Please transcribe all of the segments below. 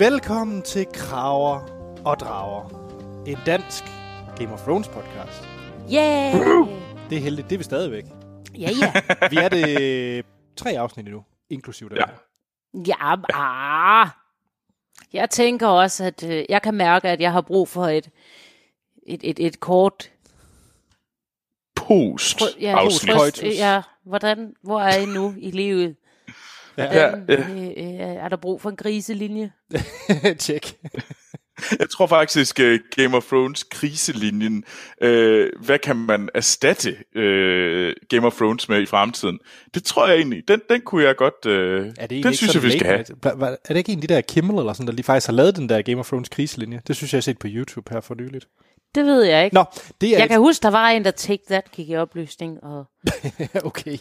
Velkommen til Kraver og Drager. En dansk Game of Thrones podcast. Yeah! Det er heldigt, det er vi stadigvæk. Ja, ja. Vi er det tre afsnit endnu, inklusiv det Ja. her. Ja, ah. Jeg tænker også, at øh, jeg kan mærke, at jeg har brug for et, et, et, et kort... Post Ja, afsnit. trøst, øh, ja, hvordan, hvor er I nu i livet? Ja. Hvordan, Ja, øh, øh, er der brug for en griselinje? Tjek. Jeg tror faktisk, uh, Game of Thrones kriselinjen, uh, hvad kan man erstatte uh, Game of Thrones med i fremtiden? Det tror jeg egentlig, den, den kunne jeg godt, uh, Er det den synes jeg, vi skal have. Er det ikke en af de der Kimmel eller sådan, der lige faktisk har lavet den der Game of Thrones kriselinje? Det synes jeg, jeg har set på YouTube her for nyligt. Det ved jeg ikke. Nå, det er Jeg kan huske, der var en, der Take That gik i opløsning, og, et... okay.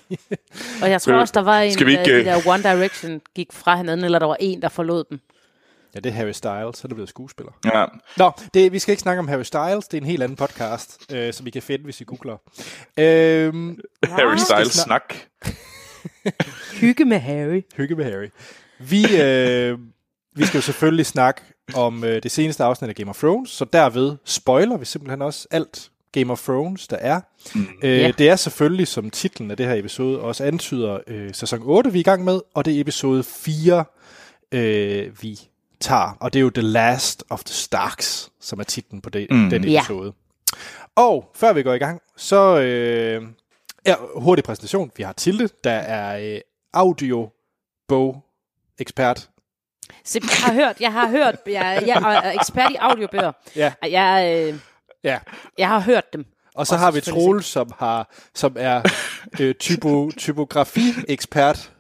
og jeg tror Øh, også, der var en, skal vi der, ikke, de øh, der One Direction gik fra hinanden, eller der var en, der forlod dem. Ja, det er Harry Styles, så er det blevet skuespiller. Ja. Nå, det, vi skal ikke snakke om Harry Styles, det er en helt anden podcast, øh, som I kan finde, hvis I googler. Øhm, Harry. Styles snak- snak. Hygge med Harry. hygge med Harry. Vi, øh, vi skal jo selvfølgelig snakke om øh, det seneste afsnit af Game of Thrones, så derved spoiler vi simpelthen også alt Game of Thrones, der er. Mm. Øh, Ja. Det er selvfølgelig, som titlen af det her episode også antyder, øh, sæson 8, vi er i gang med, og det er episode 4, øh, vi tager. Og det er jo The Last of the Starks, som er titlen på det, mm. den episode. Og før vi går i gang, så øh, ja, hurtig præsentation. Vi har Tilde, der er øh, audio bog ekspert. Så jeg har hørt, jeg har hørt, jeg, jeg er ekspert i audiobøger. Ja. Jeg, øh, Ja. jeg har hørt dem. Og så Også har vi Troel, som, har, som er øh, typo, typografi-ekspert.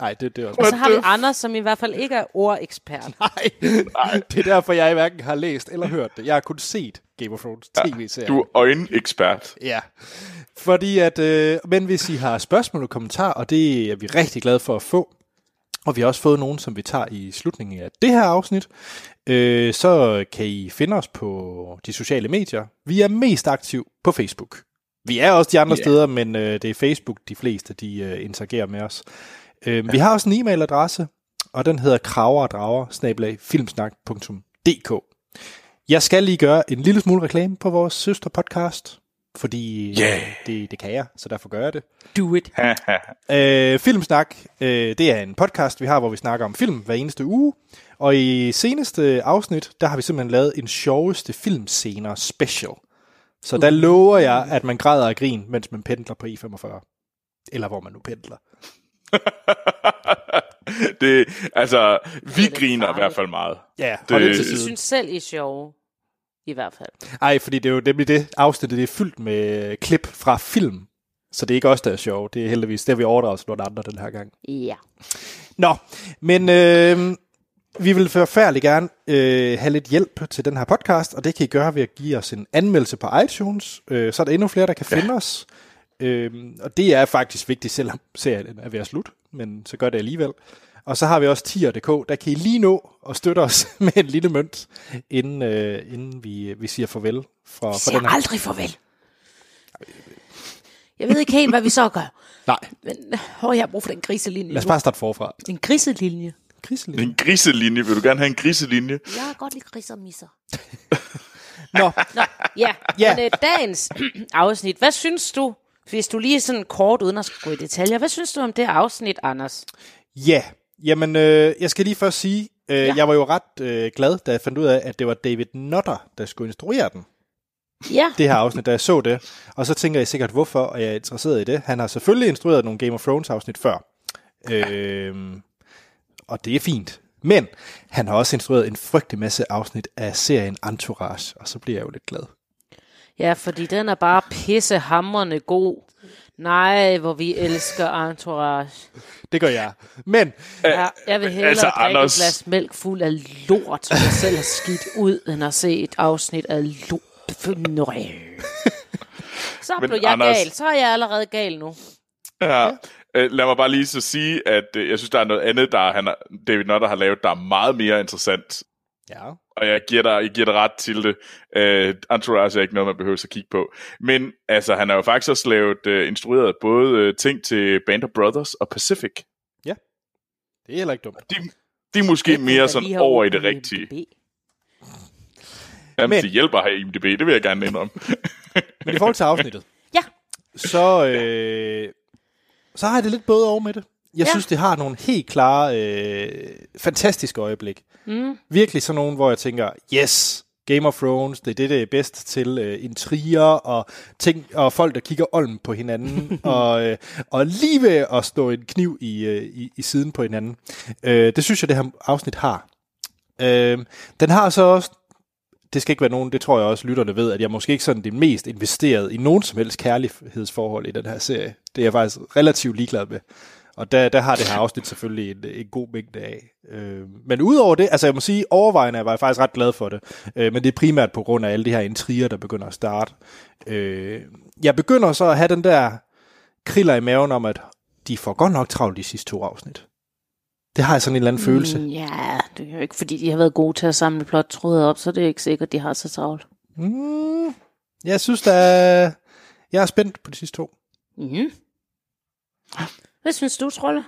Nej, det, det er også... Og så har vi Anders, som i hvert fald ikke er ordekspert. Nej, det er derfor, jeg hverken har læst eller hørt det. Jeg har kun set Game of Thrones tv-serien. Du er øjenekspert. Ja, fordi at, øh, men hvis I har spørgsmål og kommentarer, og det er vi rigtig glade for at få, og vi har også fået nogen, som vi tager i slutningen af det her afsnit, øh, så kan I finde os på de sociale medier. Vi er mest aktiv på Facebook. Vi er også de andre Ja. steder, men øh, det er Facebook, de fleste de øh, interagerer med os. Øh, Vi har også en e-mailadresse, og den hedder kraverdrager filmsnak.dk. Jeg skal lige gøre en lille smule reklame på vores søster podcast, fordi Yeah. det, det kan jeg, så derfor gør jeg det. Do it. Øh, Filmsnak, øh, det er en podcast, vi har, hvor vi snakker om film hver eneste uge. Og i seneste afsnit, der har vi simpelthen lavet en sjoveste filmscener special. Så der lover jeg, at man græder af grin, mens man pendler på E45. Eller hvor man nu pendler. det, altså, vi lidt griner i farligt. hvert fald meget. Ja, Det- det Jeg synes selv, I er sjove. I hvert fald. Ej, fordi det er jo nemlig det afsnit, det er fyldt med klip fra film. Så det er ikke os, der er sjove. Det er heldigvis, det vi overdraget til nogle andre den her gang. Ja. Nå, men øh, vi vil forfærdeligt gerne øh, have lidt hjælp til den her podcast, og det kan I gøre ved at give os en anmeldelse på iTunes, øh, så er der endnu flere, der kan finde os. Øh, og det er faktisk vigtigt, selvom serien er ved at slutte, men så gør det alligevel. Og så har vi også tier.dk, der kan I lige nå at støtte os med en lille mønt, inden, øh, inden vi, vi siger farvel for, Vi siger den her. aldrig farvel. Jeg ved ikke helt, hvad vi så gør. Nej, Men åh, jeg har brug for den griselinje. lad os bare starte forfra. En griselinje. Kriselinje. En griselinje. Vil du gerne have en griselinje? Jeg kan godt lide griser og misser. Nå, Nå, ja. Ja. Men øh, dagens afsnit, hvad synes du, hvis du lige sådan kort, uden at skulle gå i detaljer, hvad synes du om det afsnit, Anders? Ja, jamen øh, jeg skal lige først sige, øh, ja. Ja. jeg var jo ret øh, glad, da jeg fandt ud af, at det var David Nutter, der skulle instruere den, Ja, det her afsnit, da jeg så det. Og så tænker jeg sikkert, hvorfor og jeg er interesseret i det. Han har selvfølgelig instrueret nogle Game of Thrones afsnit før. Øh, og det er fint. Men han har også instrueret en frygtelig masse afsnit af serien Entourage, og så bliver jeg jo lidt glad. ja fordi den er bare pissehammerende god. Nej, hvor vi elsker Entourage. Det gør jeg. Men Ja, jeg vil hellere altså, drikke Anders- et glas mælk fuld af lort, som jeg selv har skidt ud, end at se et afsnit af lort. Nøj. Så Men blev jeg Anders- gal. Så er jeg allerede gal nu. Ja. Øh, lad mig bare lige så sige, at øh, jeg synes, der er noget andet, der han David Nutter har lavet, der er meget mere interessant. ja, Og jeg giver dig, jeg giver dig ret til det. Uh, Entourage er ikke noget, man behøver at kigge på. Men altså, han har jo faktisk også lavet, uh, instrueret både uh, ting til Band of Brothers og Pacific. det er heller ikke dumt. De, Det er måske Det mere da sådan over i det rigtige. IMDb. Jamen, Men- det hjælper at have IMDb, det vil jeg gerne indrømme. Men i forhold til afsnittet, Ja. så, øh, så har jeg det lidt både over med det. Jeg Ja. synes, det har nogle helt klare, øh, fantastiske øjeblik. Mm. Virkelig sådan nogle, hvor jeg tænker, yes, Game of Thrones, det er det, det er bedst til. Øh, intriger og, ting, og folk, der kigger olm på hinanden, og, øh, og lige ved at stå en kniv i, øh, i, i siden på hinanden. Øh, det synes jeg, det her afsnit har. Øh, den har så også, det skal ikke være nogen, det tror jeg også lytterne ved, at jeg måske ikke sådan det mest investeret i nogen som helst kærlighedsforhold i den her serie. Det er jeg faktisk relativt ligeglad med. Og der, der har det her afsnit selvfølgelig en, en god mængde af. Øh, men udover det, altså jeg må sige, overvejende var jeg faktisk ret glad for det. Øh, men det er primært på grund af alle de her intriger, der begynder at starte. Øh, jeg begynder så at have den der kriller i maven om, at de får godt nok travlt de sidste to afsnit. Det har jeg sådan en eller anden følelse. Mm, ja, det er jo ikke, fordi de har været gode til at samle plot tråde op, så det er ikke sikkert, de har så travlt. Mm, jeg synes da, jeg er spændt på de sidste to. Mm. Hvad synes du, Trolle?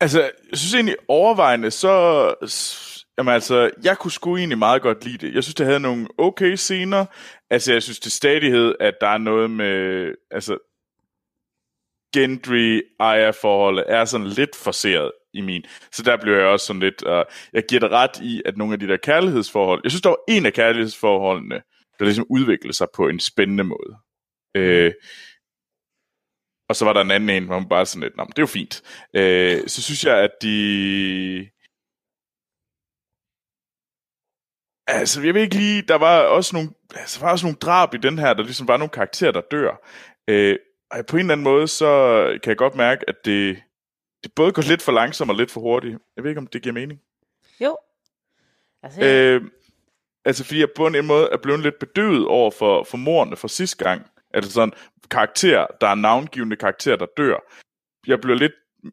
Altså, jeg synes egentlig overvejende, så... Jamen altså, jeg kunne sgu egentlig meget godt lide det. Jeg synes, det havde nogle okay scener. Altså, jeg synes til stadighed, at der er noget med... Altså, Gendry ejer forholdet er sådan lidt forseret i min. Så der blev jeg også sådan lidt... Uh, jeg giver det ret i, at nogle af de der kærlighedsforhold... Jeg synes, der var en af kærlighedsforholdene, der ligesom udviklede sig på en spændende måde. Øh, og så var der en anden en, hvor man bare sådan lidt, Nå, det er jo fint. Øh, så synes jeg, at de... Altså, jeg ved ikke lige, der var også nogle, altså, var også nogle drab i den her, der ligesom var nogle karakterer, der dør. Øh, og på en eller anden måde, så kan jeg godt mærke, at det, det både går lidt for langsomt og lidt for hurtigt. Jeg ved ikke, om det giver mening. Jo. Altså, øh, Øh, altså, fordi jeg på en eller anden måde er blevet lidt bedøvet over for, for morerne fra sidste gang. Altså sådan karakterer, der er navngivende karakterer, der dør. Jeg bliver lidt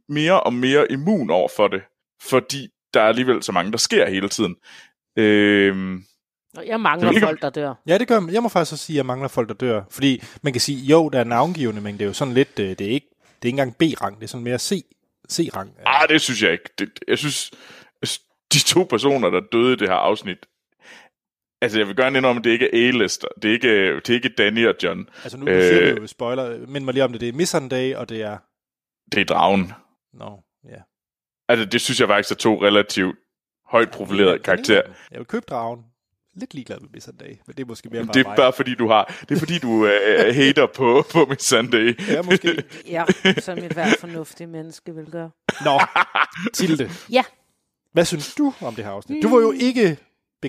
mere og mere immun over for det, fordi der er alligevel så mange, der sker hele tiden. Øh, jeg mangler ligger- folk, der dør. Ja, det gør jeg. Jeg må faktisk også sige, at jeg mangler folk, der dør. Fordi man kan sige, jo, der er navngivende, men det er jo sådan lidt, øh, det er ikke, det er ikke engang B-rang, det er sådan mere C, C-rang. ah, det synes jeg ikke. Det, jeg synes, jeg synes, de to personer, der døde i det her afsnit, altså jeg vil gerne indrømme, at det ikke er A-lister. Det er ikke, det er ikke Danny og John. Altså nu øh, siger Øh. du jo spoiler, mind mig lige om det, det er Missandei, og det er... Det er dragen. Nå, no, ja. Altså det synes jeg faktisk er to relativt højt profilerede karakterer. Jeg vil købe dragen. Lidt ligeglad med Missandei, men det er måske mere Jamen, bare det er mig. bare fordi du har, det er fordi du øh, hater på, på Miss Sunday. Ja, måske. Ja, som et hvert fornuftigt menneske vil gøre. Nå, Tilde. Ja. Hvad synes du om det her afsnit? Du var jo ikke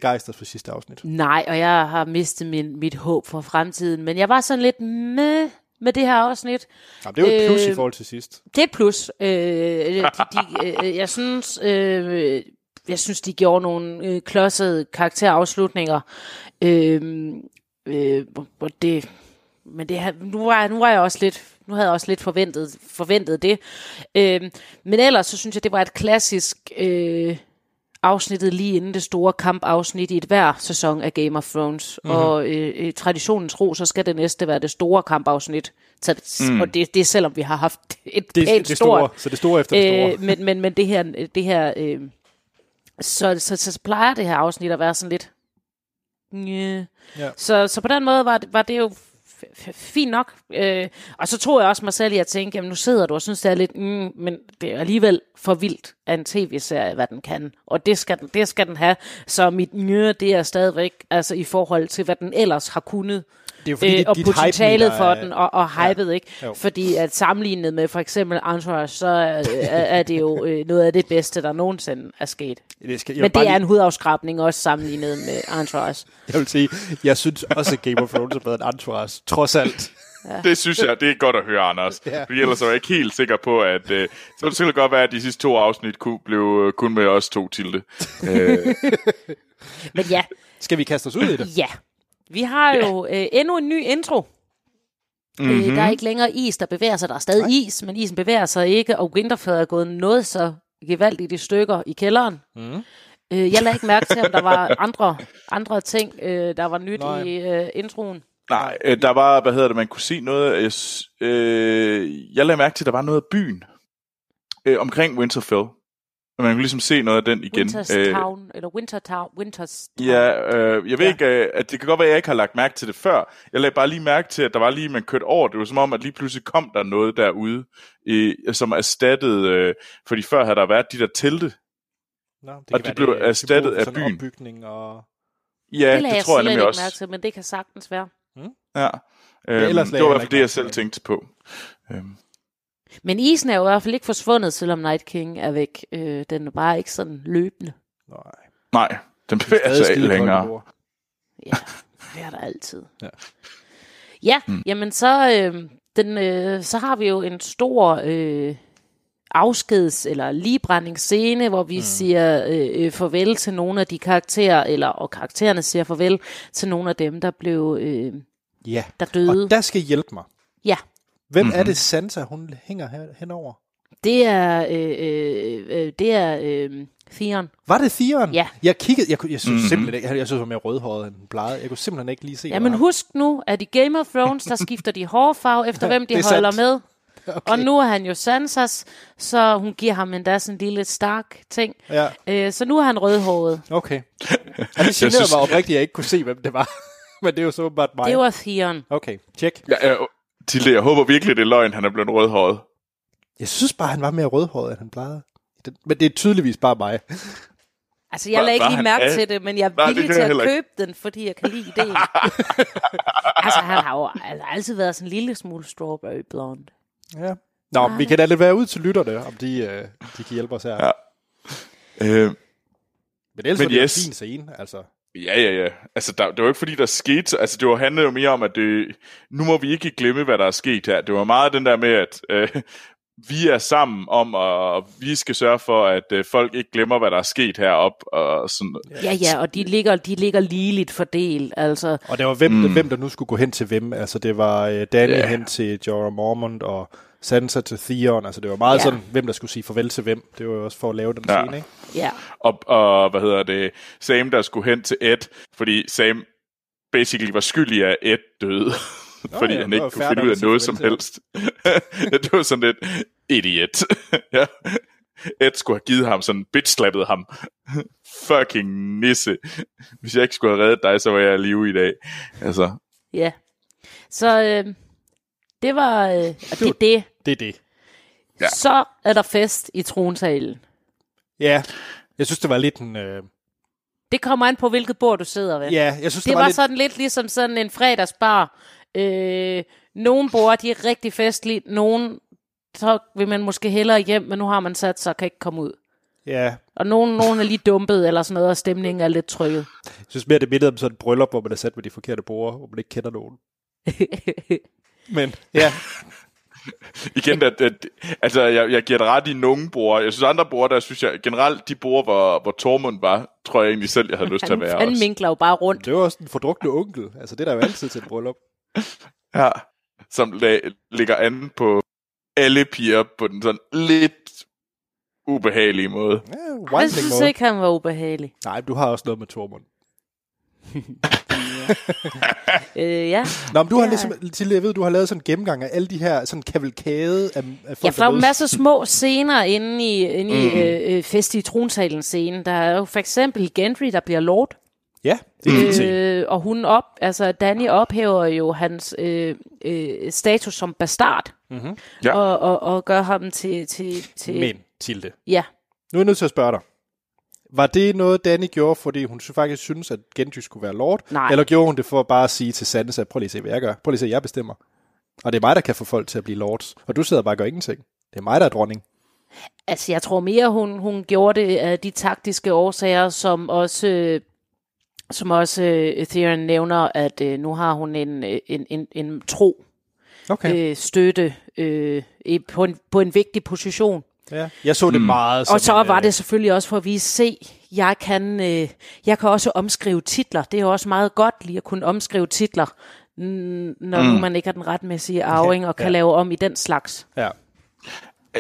begejstret for sidste afsnit. Nej, og jeg har mistet min, mit håb for fremtiden, men jeg var sådan lidt med med det her afsnit. Jamen, det er jo et plus Øh, i forhold til sidst. Det er et plus. Øh, de, de, øh, jeg synes, øh, jeg synes, de gjorde nogle øh, klodsede karakterafslutninger. Øh, øh, hvor det, men det, nu, var, nu var jeg også lidt, nu havde jeg også lidt forventet, forventet det. Øh, men ellers så synes jeg, det var et klassisk øh, afsnittet lige inden det store kampafsnit i et hver sæson af Game of Thrones. Mhm. Mm-hmm. Og øh, traditionen tro, så skal det næste være det store kampafsnit. Så, mm. Og det, det er selvom vi har haft et Det, pænt det stort store, så det store efter det store. Øh, men, men, men det her, det her øh, så, så, så plejer det her afsnit at være sådan lidt, yeah. Ja. så, så på den måde var det, var det jo fint nok. Øh, og så tror jeg også mig selv at at tænke, jamen nu sidder du og synes, det er lidt, mm, men det er alligevel for vildt af en tv-serie, hvad den kan. Og det skal den, det skal den have. Så mit nye, det er stadigvæk, altså i forhold til, hvad den ellers har kunnet det er jo fordi, øh, dit- og dit potentialet for er- den, og, og hypet, ja. ikke? Jo. Fordi at sammenlignet med for eksempel Entourage, så er, er, er det jo øh, noget af det bedste, der nogensinde er sket. Det skal, Men det er lige, en hudafskrabning også sammenlignet med Entourage. jeg vil sige, jeg synes også, at Game of Thrones er bedre end Entourage, trods alt. Det synes jeg, det er godt at høre, Anders. Ja. Ja. Fordi ellers er jeg ikke helt sikker på, at... Øh, så det skulle godt være, at de sidste to afsnit kunne blive øh, kun med os to til det. Øh, Men ja, Skal vi kaste os ud i det? ja. Vi har jo øh, endnu en ny intro. Mm-hmm. Øh, der er ikke længere is, der bevæger sig. Der er stadig is, men isen bevæger sig ikke, og Winterfell er gået noget så gevaldigt i stykker i kælderen. Mm. Øh, jeg lagde ikke mærke til, om der var andre, andre ting, øh, der var nyt Nej. i øh, introen. nej, øh, der var, hvad hedder det, man kunne se noget... s- øh, jeg lagde mærke til, at der var noget af byen øh, omkring Winterfell. Og man kunne ligesom se noget af den igen. Winters Øh, Town, eller Winter Town, Winters Town. Ja, øh, jeg ved Ja. ja. ikke, øh, at det kan godt være, at jeg ikke har lagt mærke til det før. Jeg lagde bare lige mærke til, at der var lige, man kørte over. Det var som om, at lige pludselig kom der noget derude, i, som erstattede, øh, fordi før havde der været de der telte. Nå, det Og kan de være, blev det er erstattet af byen. Opbygning og... Ja, det lagde det tror jeg slet nemlig også. mærke til, men det kan sagtens være. Ja. Øhm, ellers det lagde var i jeg hvert fald det, jeg selv tænkte på. Øhm, Men isen er jo i hvert fald ikke forsvundet, selvom Night King er væk. Øh, den er bare ikke sådan løbende. Nej. nej, den bevæger sig ikke længere. Ja, det er der altid. Ja. Ja, mm. jamen så, øh, den, øh, så har vi jo en stor øh, afskeds- eller ligebrændingsscene, hvor vi mm. siger øh, øh, farvel til nogle af de karakterer, eller og karaktererne siger farvel til nogle af dem, der blev øh, Ja, der døde. og der skal hjælpe mig. Ja, Hvem Mhm. mm-hmm. er det Sansa, hun hænger her, henover? det er, øh, øh, øh, det er øh, Theon. Var det Theon? Ja. Jeg kiggede, jeg, kunne- jeg synes Mhm. mm-hmm. simpelthen ikke, jeg, jeg synes, han var mere rødhåret, end plejede. Jeg kunne simpelthen ikke lige se, Jamen hvad husk nu, at i Game of Thrones, der skifter de hårfarve efter, hvem de er holder sandt. med. Okay. Og nu er han jo Sansas, så hun giver ham endda sådan en lille stark ting. Ja, Øh, så nu er han rødhåret. okay. Og det generede synes- mig oprigtigt, at jeg ikke kunne se, hvem det var. Men det er jo så åbenbart mig. Det var Theon. Okay, tjek. Ja, øh, Tilde, jeg håber virkelig, det er løgn, han er blevet rødhåret. Jeg synes bare, han var mere rødhåret, end han plejede. Men det er tydeligvis bare mig. Altså, jeg lagde ikke lige mærke af- til det, men jeg er Nej, villig til at heller ikke. købe den, fordi jeg kan lide ideen. altså, han har jo altså, altid været sådan en lille smule strawberry blonde. Ja. Nå, vi kan da lidt være ud til lytterne, om de, øh, de kan hjælpe os her. Ja. Øh, Men ellers Men var det yes. en fin scene, altså. Ja, ja, ja. Altså, der, det var ikke fordi, der skete... Altså, det var handlede jo mere om, at det, nu må vi ikke glemme, hvad der er sket her. Det var meget den der med, at øh, vi er sammen om, og vi skal sørge for, at øh, folk ikke glemmer, hvad der er sket herop og sådan. Ja, ja, og de ligger, de ligger ligeligt fordelt. Altså, Og det var hvem, mm. hvem der nu skulle gå hen til hvem. Altså det var øh, Danny Ja. hen til Jorah Mormont og Sansa til Theon. Altså det var meget Ja. sådan, hvem der skulle sige farvel til hvem. Det var jo også for at lave den Ja. scene, ikke? ja. Og, og, hvad hedder det, Sam, der skulle hen til Ed, fordi Sam basically var skyldig af, at Ed døde. fordi ja, han ikke kunne finde ud af noget som helst. det var sådan lidt idiot. ja. Ed skulle have givet ham sådan, bitch-slappet ham. Fucking nisse. Hvis jeg ikke skulle have reddet dig, så var jeg i live i dag. Altså, Ja. Så øh, det var øh, og det, det. Det er det. Ja. Ja. Så er der fest i tronsalen. Ja, jeg synes, det var lidt en... Øh, Det kommer an på, hvilket bord du sidder ved. ja, jeg synes, det det var, var, lidt... sådan lidt ligesom sådan en fredagsbar. Øh, nogle bord, de er rigtig festlige. Nogle, så vil man måske hellere hjem, men nu har man sat sig og kan ikke komme ud. Ja, Og nogen, nogen er lige dumpet eller sådan noget, og stemningen er lidt trykket. jeg synes mere, det mindede om sådan et bryllup, hvor man er sat ved de forkerte borde, hvor man ikke kender nogen. Men ja, igen, at, at, altså, jeg, jeg giver dig ret i nogle bord. Jeg synes, andre bord, der synes jeg, generelt de bord, hvor, hvor Tormund var, tror jeg egentlig selv, jeg havde lyst til at være han minkler jo bare rundt. det var også den fordrukne onkel. Altså det er der jo altid til et bryllup. Ja, som la- ligger an på alle piger på den sådan lidt ubehagelige måde. Ja, Jeg synes måde. ikke, han var ubehagelig. Nej, du har også noget med Tormund. Øh, ja. Nå, men du har Ja. ligesom, til jeg ved, du har lavet sådan en gennemgang af alle de her sådan kavalkade af, af folk, Ja, for der er jo masser af små scener inde i, inde i Mm. øh, øh, fest i tronsalen scene. Der er jo for eksempel Gendry, der bliver lord. Ja, det er. Øh, og hun op, altså Danny ophæver jo hans øh, øh, status som bastard. Mhm. Ja. Og, og, og gør ham til... til, til Men, Tilde, Ja, nu er jeg nødt til at spørge dig. Var det noget, Danny gjorde, fordi hun faktisk synes, at Gendry skulle være lord? Nej. Eller gjorde hun det for bare at sige til Sansa, prøv lige at se, hvad jeg gør. Prøv lige at se, jeg bestemmer. Og det er mig, der kan få folk til at blive lords. Og du sidder bare og gør ingenting. Det er mig, der er dronning. altså jeg tror mere, hun, hun gjorde det af de taktiske årsager, som også... Øh, som også øh, Theron nævner, at øh, nu har hun en, øh, en, en, en tro Okay. øh, støtte øh, på, en, på en vigtig position. Ja. Jeg så det meget som Og så var øh, det selvfølgelig også for at vise, se, jeg kan, øh, jeg kan også omskrive titler. Det er jo også meget godt lige at kunne omskrive titler, mm, når mm. man ikke er den retmæssige arving og kan ja. lave om i den slags. Ja.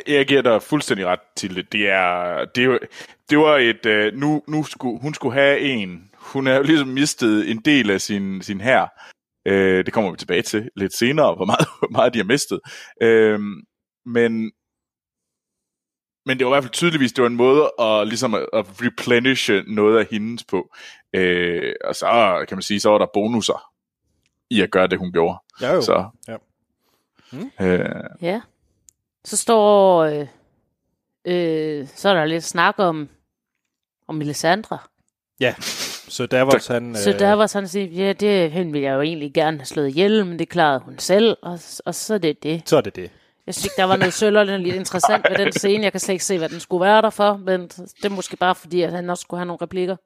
Jeg giver dig fuldstændig ret til det. Det, er, det, er det var et... Øh, nu, nu skulle, hun skulle have en... Hun har jo ligesom mistet en del af sin, sin hær. Øh, det kommer vi tilbage til lidt senere, hvor meget, hvor meget de har mistet. Øh, men, men det var i hvert fald tydeligvis, det var en måde at, ligesom at, at replenishe noget af hendes på. Øh, og så kan man sige, så var der bonusser i at gøre det, hun gjorde. Ja, jo. Så, Ja. øh, Ja. Så står... Øh, øh, så er der lidt snak om, om Melisandre. Ja, så der var han... Så der var sådan set, ja, det hende ville jeg jo egentlig gerne have slået ihjel, men det klarede hun selv, og, og så er det det. Så er det det. Jeg synes ikke, der var noget søllerligt lidt interessant ved den scene. Jeg kan slet ikke se, hvad den skulle være der for, men det er måske bare fordi, at han også skulle have nogle replikker.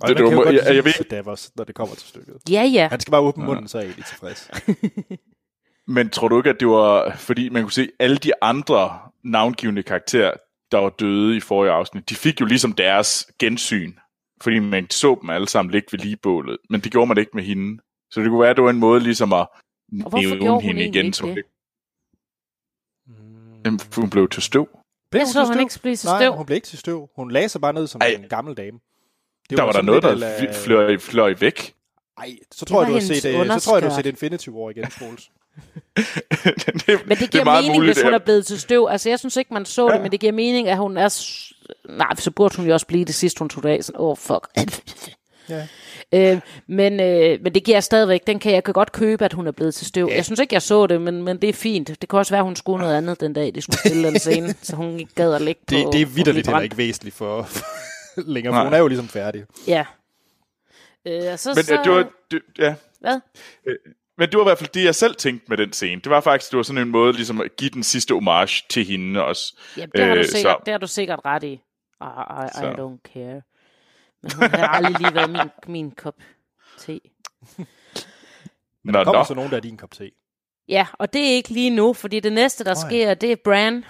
Og Det- det, man det jeg- jeg lide ved- Davos, når det kommer til stykket. Ja, ja. Han skal bare åbne munden, så er jeg egentlig tilfreds. men tror du ikke, at det var, fordi man kunne se, alle de andre navngivende karakterer, der var døde i forrige afsnit, de fik jo ligesom deres gensyn, fordi man så dem alle sammen ligge ved ligebålet, men det gjorde man ikke med hende. Så det kunne være, at det var en måde ligesom at nævne hun hende igen. ikke Som det? Jamen, hun blev til støv. Blev Jeg hun så til hun støv? ikke blive til Nej, støv. hun blev ikke til støv. Hun lagde sig bare ned som Ej. en gammel dame. Det Der var der sådan noget, der fl- fløj, fløj væk. Ej, så tror jeg, var du har set, øh, så tror jeg, du har set Infinity War igen, Troels. det, Men det giver meget mening, muligt, hvis hun er blevet til støv. Altså, jeg synes ikke, man så ja. det, men det giver mening, at hun er... Nej, så burde hun jo også blive det sidste, hun tog det af. Sådan, åh, oh, fuck. Ja. Øh, men, øh, men det giver stadigvæk, den kan jeg kan godt købe, at hun er blevet til støv. Jeg synes ikke, jeg så det, men, men det er fint. Det kan også være, at hun skulle noget andet den dag, de skulle spille den scene, så hun ikke gad at ligge på... Det, det er vidderligt heller ikke væsentligt for længere, for Nej. hun er jo ligesom færdig. Ja. Øh, så, Men så, så... det var, det, ja, Hvad? Men det var i hvert fald det, jeg selv tænkte med den scene. Det var faktisk det var sådan en måde ligesom at give den sidste homage til hende også. Jamen, det har, du Øh, sikkert, så- det har du sikkert ret i. I, I. I don't care. Men hun har aldrig lige været min, min kop te. Men Nå, der kommer nå. så nogen, der er din kop te. Ja, og det er ikke lige nu, fordi det næste, der Nej. sker, det er Bran.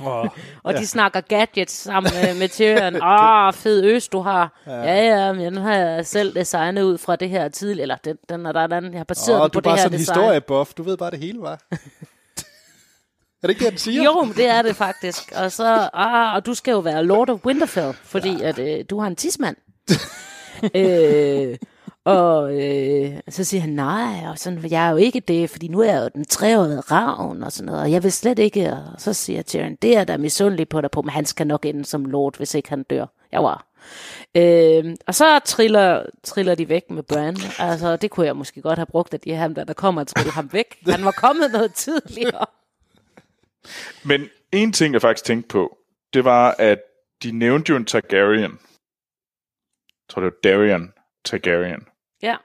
Oh, Og Ja. de snakker gadgets sammen med, med Tyrion. Åh, fed øs, du har. Ja, ja, ja men den har jeg selv designet ud fra det her tidligere. Eller den, den er der, den, jeg har baseret oh, den du på er det bare her sådan en design. historiebuff. Du ved bare det hele, var. er det ikke det, han siger? Jo, det er det faktisk. Og så, ah, og du skal jo være Lord of Winterfell, fordi ja. at, øh, du har en tidsmand. øh, og øh, så siger han, nej, og sådan, jeg er jo ikke det, fordi nu er jeg jo den treårige ravn og sådan noget, og jeg vil slet ikke, og så siger Tyrion, det er der misundelig på dig på, men han skal nok ende som lord, hvis ikke han dør. Jeg var. Øh, og så triller, triller de væk med Bran. Altså, det kunne jeg måske godt have brugt, at de ham der, der kommer og triller ham væk. Han var kommet noget tidligere. Men en ting, jeg faktisk tænkte på, det var, at de nævnte jo en Targaryen. Jeg tror, det var Darion Targaryen. Ja,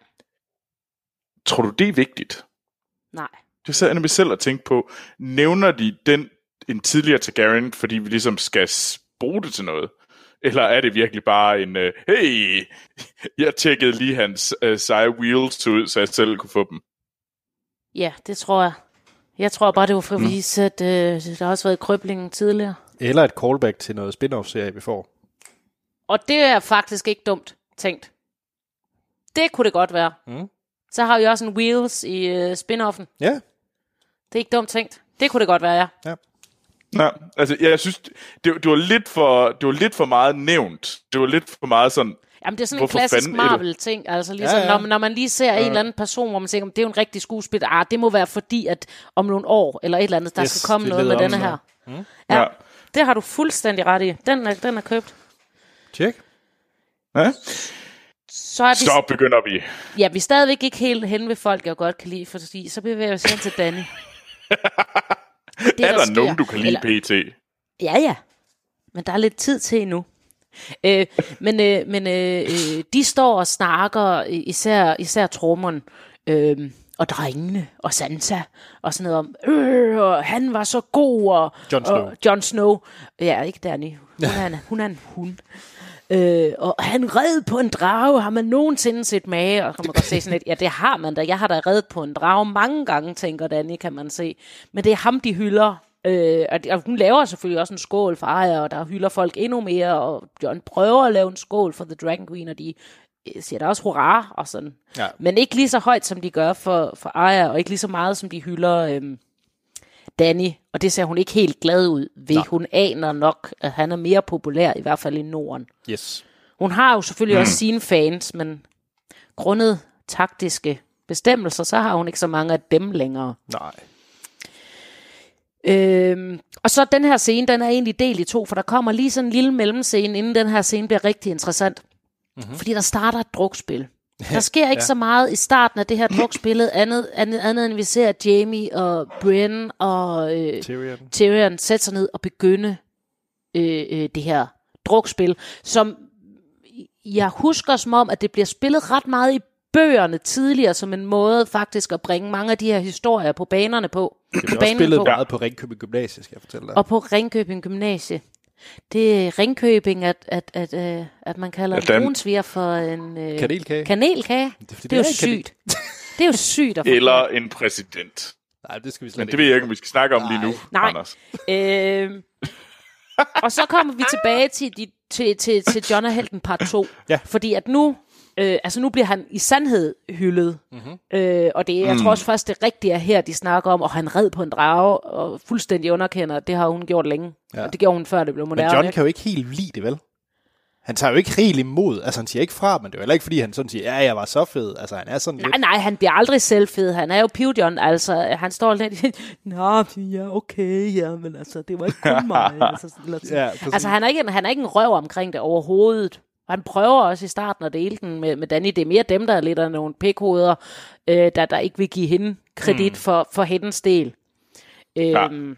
Tror du, det er vigtigt? nej. Det sad jeg nemlig selv og tænkte på. Nævner de den en tidligere Targaryen, fordi vi ligesom skal bruge det til noget? Eller er det virkelig bare en, uh, hey, jeg tjekkede lige hans uh, seje wheels ud, så jeg selv kunne få dem. Ja, det tror jeg. Jeg tror bare, det var for at vise, at øh, der har også været krøblingen tidligere. Eller et callback til noget spin-off-serie, vi får. Og det er faktisk ikke dumt tænkt. Det kunne det godt være. Mm. Så har vi også en Wheels i øh, spin-offen. Ja, Det er ikke dumt tænkt. Det kunne det godt være, ja. ja. Ja, altså jeg synes, det, det, var lidt for, det var lidt for meget nævnt. Det var lidt for meget sådan, Jamen, det er sådan en klassisk Marvel-ting. Altså, ligesom, Ja, ja, ja. ja. Når, man- når man lige ser en eller anden person, hvor man tænker, det er jo en rigtig skuespiller. Ah, det må være fordi, at om nogle år, eller et eller andet, der Yes, skal komme noget med denne her. noget. Ja, Ja. det har du fuldstændig ret i. Den er, den er købt. Tjek. ja, Så er vi så begynder vi. Ja, vi er stadigvæk ikke helt hen ved folk, jeg godt kan lide, fordi så bevæger vi os hen til Danny. Det, er der, sker- nogen, du kan lide eller- PT? Ja, ja. Men der er lidt tid til endnu. Øh, men øh, men øh, øh, de står og snakker, især, især trommeren, øh, og drengene, og Sansa, og sådan noget om, øh, og han var så god, og Jon Snow. Og Jon Snow. Ja, ikke Danny. Hun er en, hun er en hund. Øh, og han red på en drage. Har man nogensinde set mage? Og kan man godt se sådan lidt, ja, det har man da. Jeg har da reddet på en drage mange gange, tænker Danny, kan man se. Men det er ham, de hylder. Øh, og, og hun laver selvfølgelig også en skål for Arya, og der hylder folk endnu mere, og John prøver at lave en skål for The Dragon Queen, og de øh, siger der også hurra og sådan. Ja. Men ikke lige så højt, som de gør for, for Arya, og ikke lige så meget, som de hylder øhm, Danny. Og det ser hun ikke helt glad ud ved. Nej. Hun aner nok, at han er mere populær, i hvert fald i Norden. Yes. Hun har jo selvfølgelig mm. også sine fans, men grundet taktiske bestemmelser, så har hun ikke så mange af dem længere. Nej. Øhm, Og så den her scene, den er egentlig delt i to, for der kommer lige sådan en lille mellemscene, inden den her scene bliver rigtig interessant. Mm-hmm. Fordi der starter et drukspil. Der sker ikke ja. så meget i starten af det her drukspil, andet, andet, andet end vi ser at Jamie og Brienne og øh, Tyrion. Tyrion sætte sig ned og begynde øh, øh, det her drukspil, som jeg husker som om, at det bliver spillet ret meget i bøgerne tidligere, som en måde faktisk at bringe mange af de her historier på banerne på. Det på bliver også spillet på. meget på Ringkøbing Gymnasie, skal jeg fortælle dig. Og på Ringkøbing Gymnasie. Det er Ringkøbing, at, at, at, at, at man kalder At en den- brunsviger for en øh, Kanelkage. kanelkage. Det er, fordi Det er jo sygt. Det er jo sygt at. Eller en præsident. Nej, det skal vi slet Men det ved jeg ikke, om vi skal snakke om lige nu, Nej. Anders. Øh, og så kommer vi tilbage til, de, til, til, til John og Helten part 2. Ja. Fordi at nu, øh, altså nu bliver han i sandhed hyldet. Mm-hmm. Øh, og det, jeg tror også først, det rigtige er her, de snakker om, og han red på en drage, og fuldstændig underkender, det har hun gjort længe. Ja. Og det gjorde hun før, det blev Men moderne. John ikke? kan jo ikke helt lide det, vel? Han tager jo ikke helt imod. Altså, han siger ikke fra, men det er jo heller ikke, fordi han sådan siger, ja, jeg var så fed. Altså, han er sådan Nej, lidt... nej, han bliver aldrig selvfed. Han er jo John, altså. Han står lidt, Nå, ja, okay, ja, men altså, det var ikke kun mig. altså, sådan. Ja, præcis. altså han, er ikke, han er ikke en røv omkring det overhovedet. Han prøver også i starten at dele den med, med Danny. Det er mere dem, der er lidt af nogle pikhoveder, øh, der, der ikke vil give hende kredit mm. for, for hendes del. Øhm,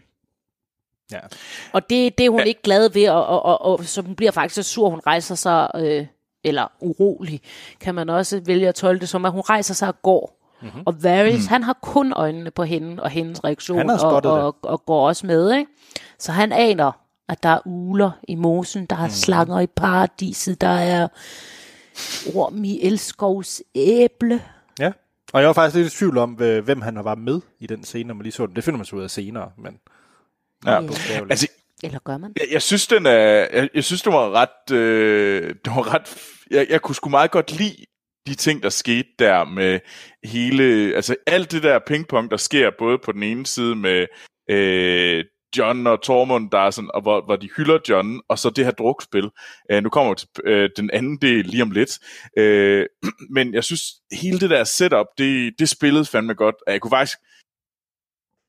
Ja. Og det, det er hun ja. ikke glad ved, og, og, og, og så hun bliver faktisk så sur, hun rejser sig, øh, eller urolig, kan man også vælge at tolke det som, at hun rejser sig og går. Mm-hmm. Og Varys, mm. han har kun øjnene på hende og hendes reaktion, og, og, og, og går også med. Ikke? Så han aner, at der er uler i mosen, der er mm. slanger i paradiset, der er orm i elskovs æble. ja. Og jeg var faktisk lidt i tvivl om, hvem han var med i den scene, når man lige så den. Det finder man så ud af senere, men... Ja. bogstaveligt. Altså, Eller gør man? jeg, jeg synes, den er, jeg, jeg synes, det var ret, øh, det var ret, jeg, jeg kunne sgu meget godt lide de ting, der skete der med hele, altså alt det der pingpong, der sker både på den ene side med øh, John og Tormund, der er sådan, og hvor, hvor de hylder John, og så det her drukspil. Øh, nu kommer til øh, den anden del lige om lidt. Øh, men jeg synes, hele det der setup, det, det spillede fandme godt. Jeg kunne faktisk,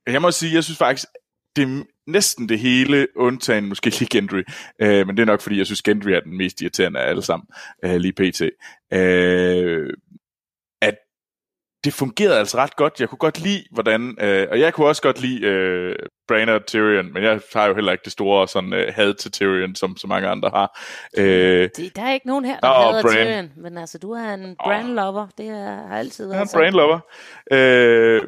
jeg må sige, jeg synes faktisk, det er næsten det hele, undtagen måske lige Gendry. Øh, men det er nok, fordi jeg synes, Gendry er den mest irriterende af alle sammen, øh, lige pt. Øh, det fungerede altså ret godt. Jeg kunne godt lide, hvordan... Øh, og jeg kunne også godt lide øh, Bran og Tyrion, men jeg har jo heller ikke det store sådan, øh, had til Tyrion, som så mange andre har. Øh, Det, der er ikke nogen her, der Nå, hader Bran. Tyrion, men altså, du er en brand lover. Det er, har altid Jeg været er en sådan. brain lover. Øh,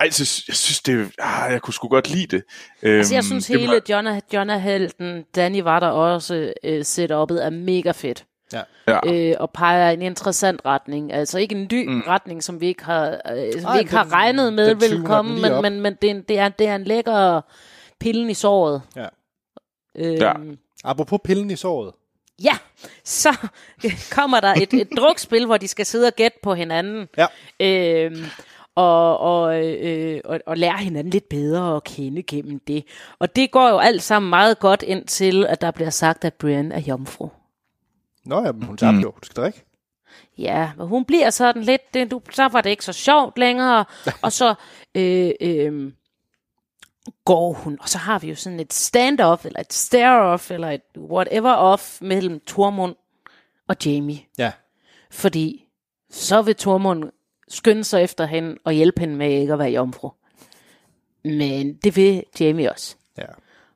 altså, jeg synes, det, ah, jeg kunne sgu godt lide det. Øhm, Altså, jeg synes det hele var- John og, John og Helten, Danny var der også, øh, setup'et er mega fedt. Ja. Ja. Øh, og peger i en interessant retning. Altså ikke en ny mm. retning, som vi ikke har, øh, som Ej, vi ikke har den- regnet med den vil komme, men, men, men det, er en, det, er, det er en lækker pillen i såret. Ja. Øhm, Ja. Apropos pillen i såret. Ja, så kommer der et, et drukspil, hvor de skal sidde og gætte på hinanden. Ja. Øhm, og, og, øh, og, og lære hinanden lidt bedre at kende gennem det. Og det går jo alt sammen meget godt ind til, at der bliver sagt, at Brienne er jomfru. Nå ja, men hun tabte mm. jo. Du skal drikke. Ja, men hun bliver sådan lidt, det, du, så var det ikke så sjovt længere, og så øh, øh, går hun, og så har vi jo sådan et stand-off, eller et stare-off, eller et whatever-off mellem Tormund og Jamie. Ja. Fordi så vil Tormund skynde sig efter hende og hjælpe hende med ikke at være jomfru. Men det vil Jamie også. Ja.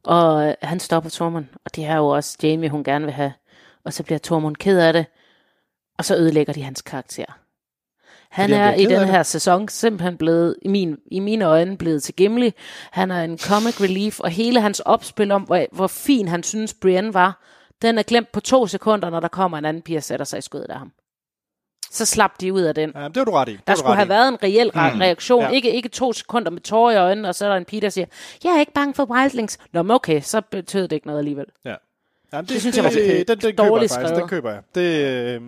Og øh, han stopper Tormund, og det er jo også Jamie, hun gerne vil have. Og så bliver Tormund ked af det, og så ødelægger de hans karakter. Han Fordi er i den her sæson simpelthen blevet, i, min, i mine øjne, blevet til gemmelig. Han er en comic relief, og hele hans opspil om, hvor, hvor fin han synes Brienne var, den er glemt på to sekunder, når der kommer en anden pige og sætter sig i skødet af ham. Så slap de ud af den. ja det var du ret i. Det Der skulle have i. været en reel mm. reaktion. Ja. Ja. Ikke, ikke to sekunder med tårer i øjnene, og så er der en pige, der siger, jeg er ikke bange for wildlings. Nå, men okay, så betød det ikke noget alligevel. Ja. Jamen, det, Det synes jeg var det, pænt den, den køber jeg dårligt faktisk. skrevet. Den køber jeg. Det, øh,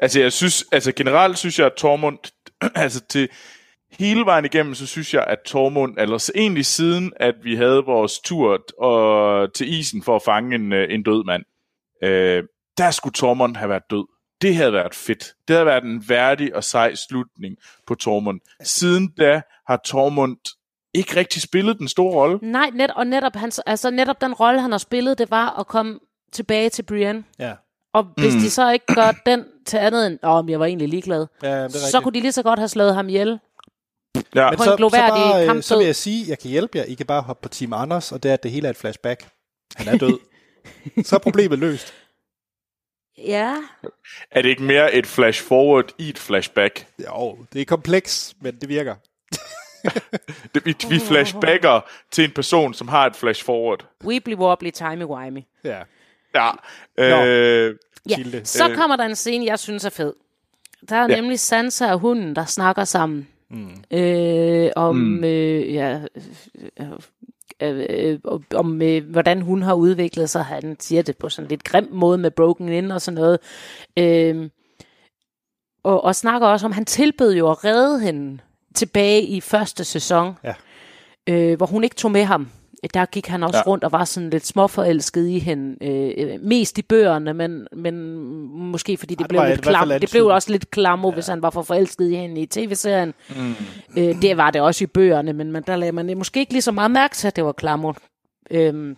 Altså, jeg synes, altså generelt synes jeg, at Tormund, altså til hele vejen igennem, så synes jeg, at Tormund, altså egentlig siden, at vi havde vores tur og, til isen for at fange en, øh, en død mand, øh, der skulle Tormund have været død. Det havde været fedt. Det havde været en værdig og sej slutning på Tormund. Siden da har Tormund ikke rigtig spillet den store rolle. Nej, net, og netop, hans, altså netop den rolle, han har spillet, det var at komme tilbage til Brienne. Ja. Og hvis mm. de så ikke gør den til andet end, om jeg var egentlig ligeglad, Ja, det er så rigtigt. kunne de lige så godt have slået ham ihjel. Ja, Men på så, en gloværdig så, bare, øh, så vil jeg sige, jeg kan hjælpe jer. I kan bare hoppe på Team Anders, og det er, at det hele er et flashback. Han er død. så er problemet løst. Ja, er det ikke mere et flash forward i et flashback? Jo, det er kompleks, men det virker. Det, vi, vi flashbacker til en person, som har et flash forward. weebly wobbly, timey-wimey. Ja. Ja. Nå. Øh, Ja, så Øh. kommer der en scene, jeg synes er fed. Der er Ja. nemlig Sansa og hunden, der snakker sammen. Mm. Øh, om, mm. øh, ja, øh, øh, øh, om øh, hvordan hun har udviklet sig. Han siger det på sådan en lidt grim måde med broken in og sådan noget. Øh, og, og snakker også om, han tilbød jo at redde hende tilbage i første sæson, Ja. øh, hvor hun ikke tog med ham. Der gik han også ja. Rundt og var sådan lidt småforelsket i hende. Øh, øh, mest i bøgerne, men, men måske fordi det det blev lidt klam. Det blev også lidt klammer, ja. hvis han var for forelsket i hende i tv-serien. Mm. Øh, det var det også i bøgerne, men man, der lagde man måske ikke lige så meget mærke til, at det var klammer. Øhm,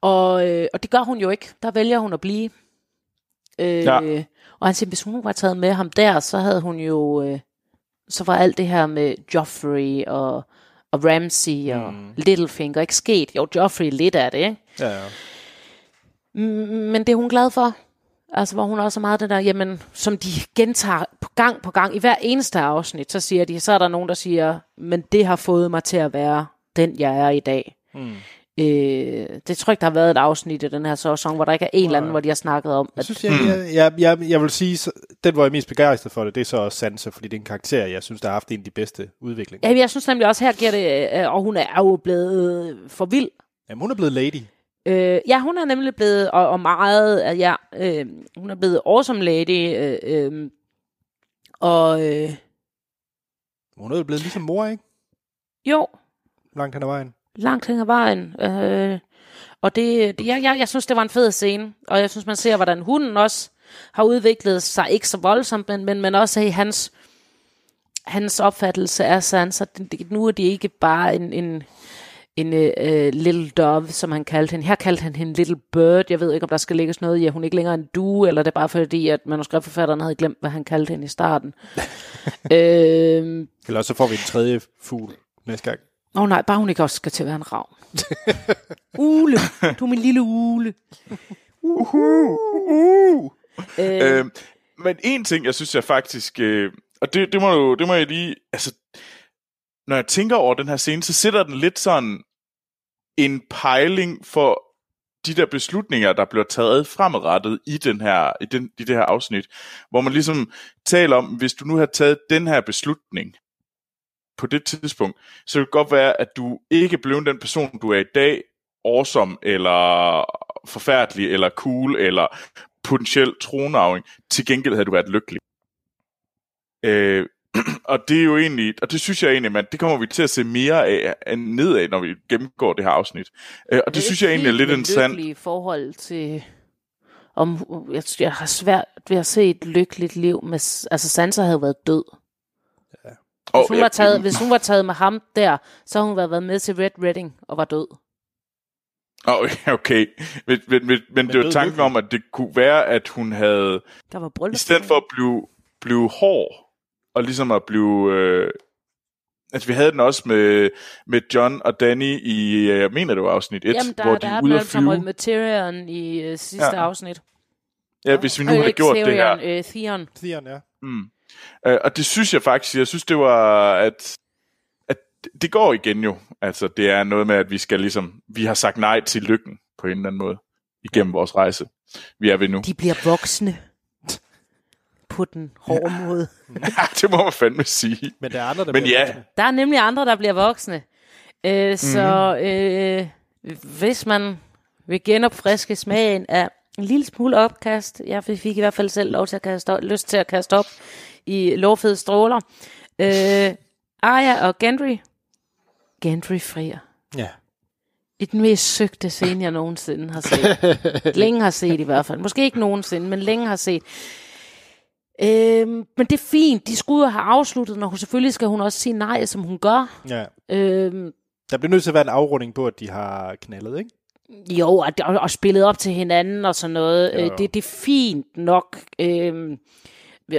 og, øh, og det gør hun jo ikke. Der vælger hun at blive. Øh, Ja. Og han siger, hvis hun var taget med ham der, så havde hun jo... Øh, så var alt det her med Joffrey og, og Ramsey og mm. Littlefinger ikke sket. Jo, Joffrey lidt af det, ikke? Ja, ja. Men det er hun glad for. Altså, hvor hun også er meget det der, jamen, som de gentager på gang på gang. I hver eneste afsnit, så siger de, så er der nogen, der siger, men det har fået mig til at være den, jeg er i dag. Mm. Øh, det tror jeg ikke, der har været et afsnit i den her sæson, hvor der ikke er en eller anden, hvor de har snakket om, Jeg at synes, jeg, jeg, jeg, jeg, jeg vil sige, den hvor jeg er mest begejstret for det, det er så også Sansa, fordi det er en karakter, jeg synes, der har haft en af de bedste udviklinger. Ja, jeg synes nemlig også, her giver det, øh, og hun er jo blevet øh, for vild. Jamen, hun er blevet lady. Øh, ja, hun er nemlig blevet, og, og meget, øh, ja, øh, hun er blevet awesome lady, øh, øh, og øh, Hun er jo blevet ligesom mor, ikke? jo, Langt hen ad vejen. langt hen ad vejen. Øh, og det, det jeg, jeg, jeg synes, det var en fed scene, og jeg synes, man ser, hvordan hunden også har udviklet sig, ikke så voldsomt, men, men, men også i hans, hans opfattelse af Sansa. Det- Nu er det ikke bare en, en, en uh, little dove, som han kaldte hende. Her kaldte han hende little bird. Jeg ved ikke, om der skal lægges noget i, at hun ikke længere er en due, eller det er bare fordi, at manuskriptforfatteren havde glemt, hvad han kaldte hende i starten. øh, Eller også så får vi en tredje fugl næste gang. Åh oh, nej, bare hun ikke også skal til at være en ravn. ule, du er min lille ule. Uh. Øh, Øh, men en ting, jeg synes, jeg faktisk... Øh, og det, det, må jo, det må jeg lige... Altså, når jeg tænker over den her scene, så sætter den lidt sådan en pejling for de der beslutninger, der bliver taget fremadrettet i, den her, i, den, i det her afsnit, hvor man ligesom taler om, hvis du nu har taget den her beslutning på det tidspunkt, så kan det godt være, at du ikke blev den person, du er i dag, awesome, eller forfærdelig, eller cool, eller potentiel tronarving. Til gengæld havde du været lykkelig. Øh, og det er jo egentlig, og det synes jeg egentlig, man, det kommer vi til at se mere af, af nedad, når vi gennemgår det her afsnit. Øh, og det synes jeg egentlig er lidt interessant. i forhold til... Om, jeg, jeg har svært ved at se et lykkeligt liv med... Altså, Sansa havde været død. Og, Hvis hun, var taget, hvis hun var taget med ham der, så havde hun været med til Red Redding og var død. Okay, okay. Men, men, men, men det var tanken om, at det kunne være, at hun havde, Der var bryllup. i stedet for at blive, blive hård, og ligesom at blive... Øh, altså, vi havde den også med, med John og Danny i, øh, jeg mener, det var afsnit 1, Jamen, der, hvor der de er er ude at flyve. med Tyrion i uh, sidste Ja. afsnit. Ja, hvis vi nu Øh, havde gjort det her. Tyrion, øh, Theon. Theon, ja. Mm. Øh, og det synes jeg faktisk, jeg synes det var, at, det går igen jo. Altså det er noget med, at vi skal ligesom, vi har sagt nej til lykken på en eller anden måde igennem vores rejse. Vi er ved nu. De bliver voksne på den hårde måde. det må man fandme sige. Men der er andre, der Men bliver ja. voksne. Der er nemlig andre, der bliver voksne. Øh, så øh, hvis man vil genopfriske smagen af en lille smule opkast, jeg fik i hvert fald selv lov til at kaste op, lyst til at kaste op i lovfede stråler. Øh, Arya og Gendry. Gendry frier. Ja. I den mest søgte scene, jeg nogensinde har set. længe har set i hvert fald. Måske ikke nogensinde, men længe har set. Øhm, men det er fint. De skulle jo have afsluttet, når hun selvfølgelig skal hun også sige nej, som hun gør. Ja. Øhm, Der bliver nødt til at være en afrunding på, at de har knaldet, ikke? jo, og, og, og spillet op til hinanden og sådan noget. Jo, Øh, jo. det, det er fint nok. Øhm,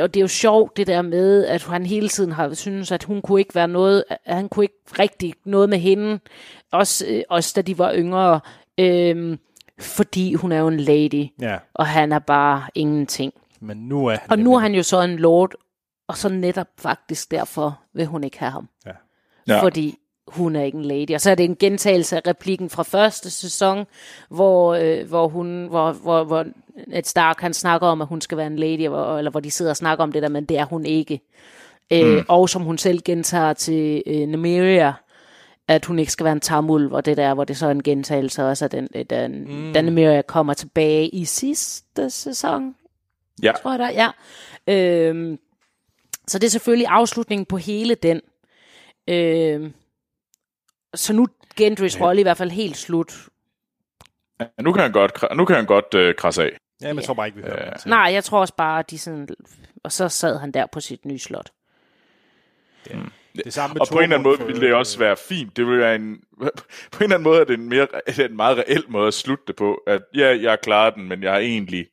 og det er jo sjovt det der med, at han hele tiden har synes, at hun kunne ikke være noget, at han kunne ikke rigtig noget med hende, også, øh, også da de var yngre, øhm, fordi hun er jo en lady, Ja. og han er bare ingenting. Men nu er han... Og nu er han jo så en lord, og så netop faktisk derfor vil hun ikke have ham. Ja. Ja. Fordi hun er ikke en lady. Og så er det en gentagelse af replikken fra første sæson, hvor, øh, hvor, hun, hvor, hvor, hvor et Stark han snakker om, at hun skal være en lady, eller hvor de sidder og snakker om det der, men det er hun ikke. Øh, Og som hun selv gentager til øh, Nymeria, at hun ikke skal være en tamul, hvor det der, hvor det så er en gentagelse også, at den, øh, den, mm. den Nymeria kommer tilbage i sidste sæson, Ja. tror jeg der, ja. Øhm, så det er selvfølgelig afslutningen på hele den. Øhm, så nu Gendrys rolle i hvert fald helt slut. Ja, Nu kan han godt, nu kan han godt øh, krasse af. Ja, men jeg tror bare ikke, vi hører til. Nej, jeg tror også bare, at de sådan... Og så sad han der på sit nye slot. Det samme med Og på en eller anden måde ville det også være fint. Det ville være en, på en eller anden måde er det en, mere, er en meget reel måde at slutte det på. At ja, jeg klarer den, men jeg har egentlig...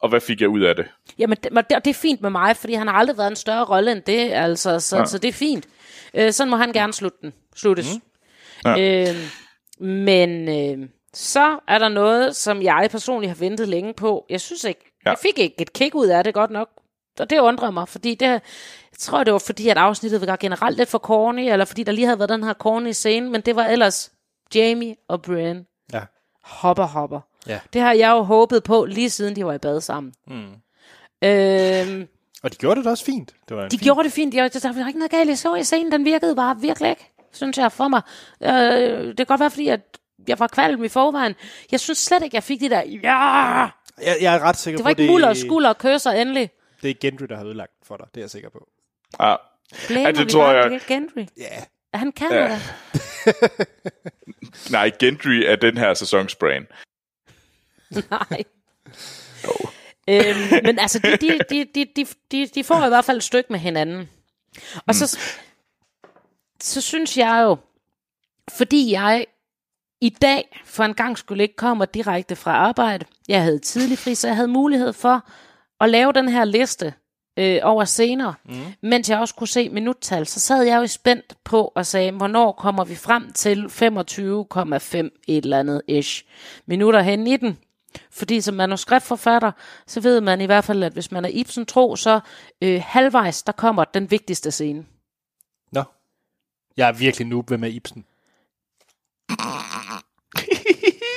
Og hvad fik jeg ud af det? Jamen, det, og det er fint med mig, fordi han har aldrig været en større rolle end det, altså, så, ja. Ja. så det er fint. Øh, sådan må han gerne slutte den. Sluttes. Mm. Ja. Øh, men øh, så er der noget, som jeg personligt har ventet længe på. Jeg synes ikke, ja. Jeg fik ikke et kick ud af det godt nok. Og det undrer mig, fordi det, jeg tror, det var fordi, at afsnittet var generelt lidt for corny, eller fordi der lige havde været den her corny scene, men det var ellers Jamie og Brian. Ja. Hopper, hopper. Ja. Det har jeg jo håbet på, lige siden de var i bad sammen. Mm. Øhm, Og de gjorde det da også fint. Det var en de fin... gjorde det fint. Jeg, der var ikke noget galt. Jeg så i scenen, den virkede bare virkelig ikke, synes jeg, for mig. Øh, det kan godt være, fordi at jeg var kvalm i forvejen. Jeg synes slet ikke, jeg fik de der, ja, Jeg, jeg er ret sikker det var på, ikke muller og skulder og endelig. det er Gendry, der har ødelagt for dig. Det er jeg sikker på. Ja. Blamer Ja, det vi tror jeg- Gen- Gendry? Ja. Er han kan Ja. ja. Nej, Gendry er den her sæsons brain. Nej. øhm, men altså, de, de, de, de, de, de, de får i hvert fald et stykke med hinanden. Og så, så synes jeg jo, fordi jeg i dag for en gang skulle ikke komme direkte fra arbejde, jeg havde tidlig fri, så jeg havde mulighed for at lave den her liste øh, over scener, mm. mens jeg også kunne se minuttal, så sad jeg jo spændt på og sagde, hvornår kommer vi frem til 25,5 et eller andet ish minutter hen i den. Fordi som manuskriptforfatter, så ved man i hvert fald, at hvis man er Ibsen tro, så øh, halvvejs, der kommer den vigtigste scene. Nå. Jeg er virkelig noob ved med Ibsen.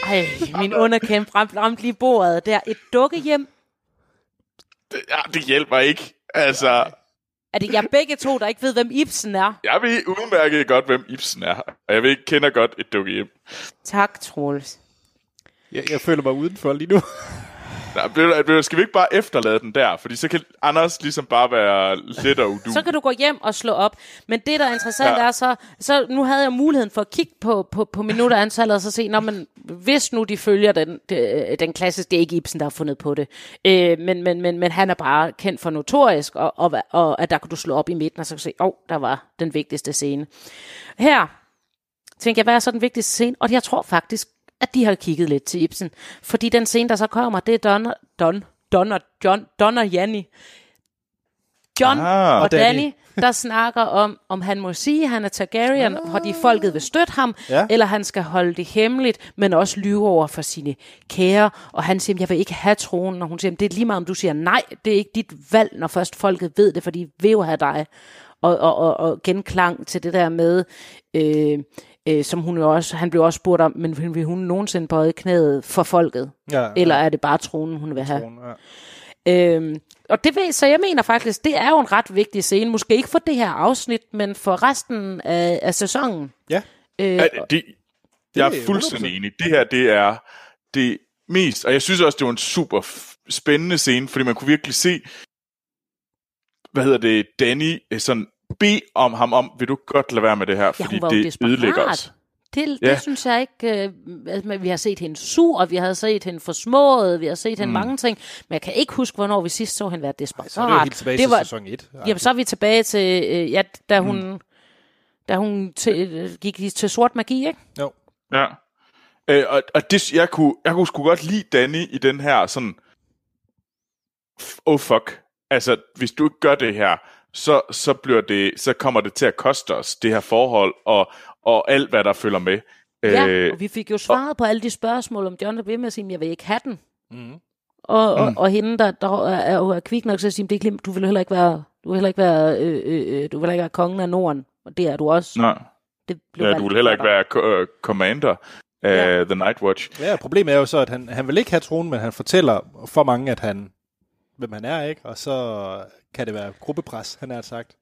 Ej, min underkæmpe ramte, ramte lige bordet der. Et dukkehjem. Det, ja, det hjælper ikke. Altså, Er det jer begge to, der ikke ved, hvem Ibsen er? jeg ved udmærket godt, hvem Ibsen er. Og jeg ved ikke, kender godt et dukke hjem. Tak, Troels. Jeg, jeg føler mig udenfor lige nu. Nej, skal vi ikke bare efterlade den der? Fordi så kan Anders ligesom bare være lidt og udu. Så kan du gå hjem og slå op. Men det, der er interessant, ja. Er så, så nu havde jeg muligheden for at kigge på, på, på minutterantallet, og så se, når man, hvis nu de følger den, de, den klassiske, det er ikke Ibsen, der har fundet på det, øh, men, men, men, men han er bare kendt for notorisk, og, og, og at der kan du slå op i midten, og så kan du se, åh, oh, der var den vigtigste scene. Her tænker jeg, hvad er så den vigtigste scene? Og jeg tror faktisk, at de har kigget lidt til Ibsen. Fordi den scene, der så kommer, det er Don, Don, Don og, John, Don og Janni. John Ah. og Danny. Danny, der snakker om, om han må sige, at han er Targaryen, ah. fordi folket vil støtte ham, Ja. eller han skal holde det hemmeligt, men også lyve over for sine kære. Og han siger, jeg vil ikke have tronen, og hun siger, det er lige meget, om du siger nej, det er ikke dit valg, når først folket ved det, for de vil jo have dig. Og, og, og, og genklang til det der med, øh, øh, som hun jo også, han blev også spurgt om, men vil hun nogensinde bøje knæet for folket? Ja, Eller er det bare tronen, hun vil have? Ja. Øhm, og det ved, så jeg mener faktisk, det er jo en ret vigtig scene. Måske ikke for det her afsnit, men for resten af, af sæsonen. ja. Øh, Ja, det, jeg er fuldstændig 100%. enig. Det her, det er det mest... Og jeg synes også, det var en super spændende scene, fordi man kunne virkelig se, hvad hedder det, Danny øh, sådan bede om ham om, vil du godt lade være med det her, ja, fordi var det desperat. ødelægger os. Det, Ja. det synes jeg ikke. Øh, altså, vi har set hende sur, vi har set hende forsmået, vi har set hende mm. mange ting. Men jeg kan ikke huske, hvornår vi sidst så hende være desperat. Så er det jo helt tilbage til sæson 1. Jamen, så er vi tilbage til, øh, ja, da hun, mm. da hun til, øh, gik til sort magi, ikke? Jo. Ja. Øh, og, og det, jeg kunne, jeg kunne sgu godt lide Danny i den her sådan, oh fuck, altså hvis du ikke gør det her, så, så, bliver det, så kommer det til at koste os, det her forhold, og, og alt hvad der følger med. Ja, Øh, og vi fik jo svaret på alle de spørgsmål, om John der ved med at sige, jeg vil ikke have den. Mm. Og, og, og hende, der, der er, er, er kvik nok til at sige, det er du vil heller ikke være, du vil heller ikke være, øh, øh, øh, du vil heller ikke være kongen af Norden. Og det er du også. nej, Det blev ja, du vil heller ikke være øh, commander af Ja. The Night Watch. Ja, problemet er jo så, at han, han vil ikke have tronen, men han fortæller for mange, at han, hvem han er, ikke? Og så kan det være gruppepres, han har sagt.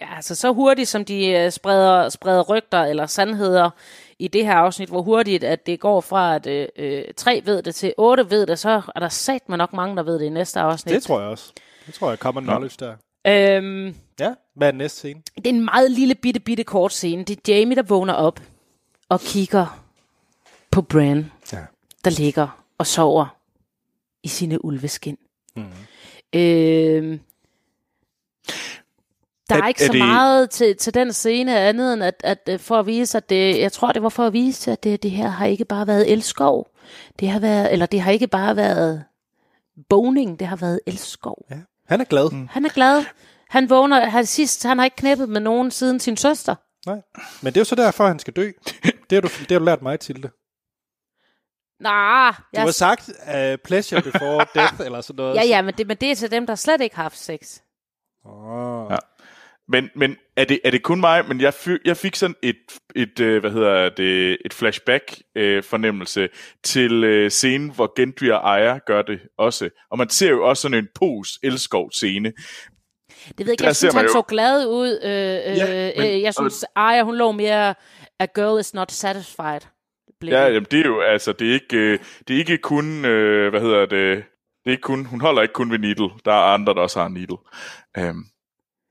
Ja, altså så hurtigt, som de øh, spreder, spreder rygter eller sandheder i det her afsnit, hvor hurtigt, at det går fra, at øh, øh, tre ved det til otte ved det, så er der sat med nok mange, der ved det i næste afsnit. Det tror jeg også. Det tror jeg er common knowledge der. Øhm, Ja, hvad er den næste scene? det er en meget lille, bitte, bitte kort scene. Det er Jamie, der vågner op og kigger på Bran, Ja. der ligger og sover i sine ulveskin. Mhm. Mm. Øhm, der er, Er- ikke er så det- meget til, til den scene andet end at, at øh, for at vise, at det, jeg tror, det var for at vise, at det, det her har ikke bare været elskov. Det har været, eller det har ikke bare været boning, det har været elskov. ja. Han er glad. Mm. Han er glad. Han vågner, han, sidst, han har ikke knæppet med nogen siden sin søster. Nej. Men det er jo så derfor, han skal dø. Det har du, det har du lært mig til det. Nej, Du jeg, har sagt uh, pleasure before death, eller sådan noget. ja, ja, men det, men det er til dem, der slet ikke har haft sex. Oh. Ja. Men, men er, det, er det kun mig? Men jeg, fy, jeg fik sådan et, et øh, hvad hedder det, et flashback øh, fornemmelse til øh, scenen, hvor Gendry og Aya gør det også. Og man ser jo også sådan en pos elskov scene. Det ved jeg ikke, jeg ser synes, man han jo- så glad ud. Øh, øh, Ja, men- øh, jeg synes, Aya, hun lå mere, a girl is not satisfied. Blev Ja, det. jamen, det er jo altså, det er ikke, øh, det er ikke kun, øh, hvad hedder det, det er ikke kun, hun holder ikke kun ved Needle. Der er andre, der også har Needle. Øhm,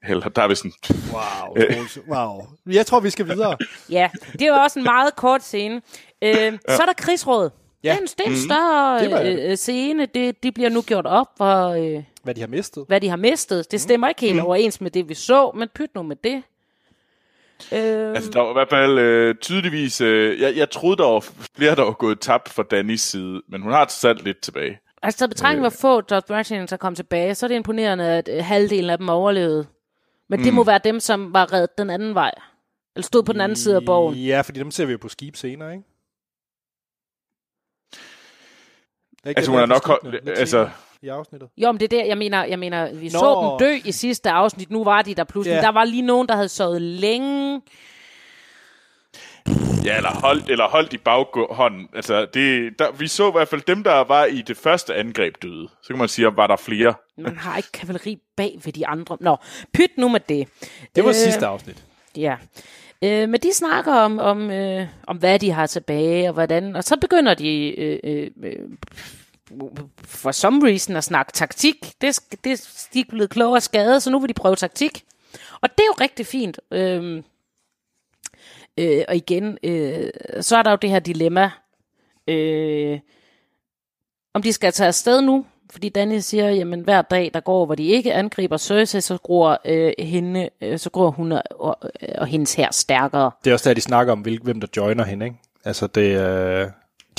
eller der er vi sådan, Wow, Troels. wow. Jeg tror, vi skal videre. ja, det er jo også en meget kort scene. Øh, ja. Så er der krigsråd. Ja. Det er en, det er en større Det var det. øh, øh, scene. Det, det bliver nu gjort op, hvor, øh, Hvad de har mistet. hvad de har mistet. Det stemmer ikke helt mm. overens med det, vi så, men pyt nu med det. Øh, Altså, der var i hvert fald øh, tydeligvis... Øh, jeg, jeg troede, der var flere, der var gået tabt fra Dannys side, men hun har sat lidt tilbage. Altså, taget betragtning, hvor få George der kom tilbage, så er det imponerende, at øh, halvdelen af dem overlevede. Men det må være dem, som var reddet den anden vej. Eller stod på den anden side af borgen. Ja, fordi dem ser vi jo på skib senere, ikke? Ikke Altså, det, hun er nok... skibene hold- altså, senere I afsnittet. Jo, men det er der, jeg mener, jeg mener vi Nå. så dem dø i sidste afsnit. Nu var de der pludselig. Ja. Der var lige nogen, der havde sovet længe. Ja, eller holdt, eller holdt i baghånden. Altså, det, der, vi så i hvert fald dem, der var i det første angreb døde. Så kan man sige, var der flere. Man har ikke kavaleri bag ved de andre. Nå, pyt nu med det. Det var Øh, sidste afsnit. Ja. Øh, men de snakker om, om, øh, om, hvad de har tilbage, og hvordan. Og så begynder de øh, øh, øh, for some reason at snakke taktik. Det, det, de er blevet klogere af skade, så nu vil de prøve taktik. Og det er jo rigtig fint. Øh, øh, og igen, øh, så er der jo det her dilemma. Øh, om de skal tage afsted nu, fordi Danny siger, jamen hver dag, der går, hvor de ikke angriber Cersei, så gror, øh, hende, øh, så gror hun og, og, og hendes her stærkere. Det er også der, de snakker om, hvem der joiner hende, ikke? Altså, det, øh,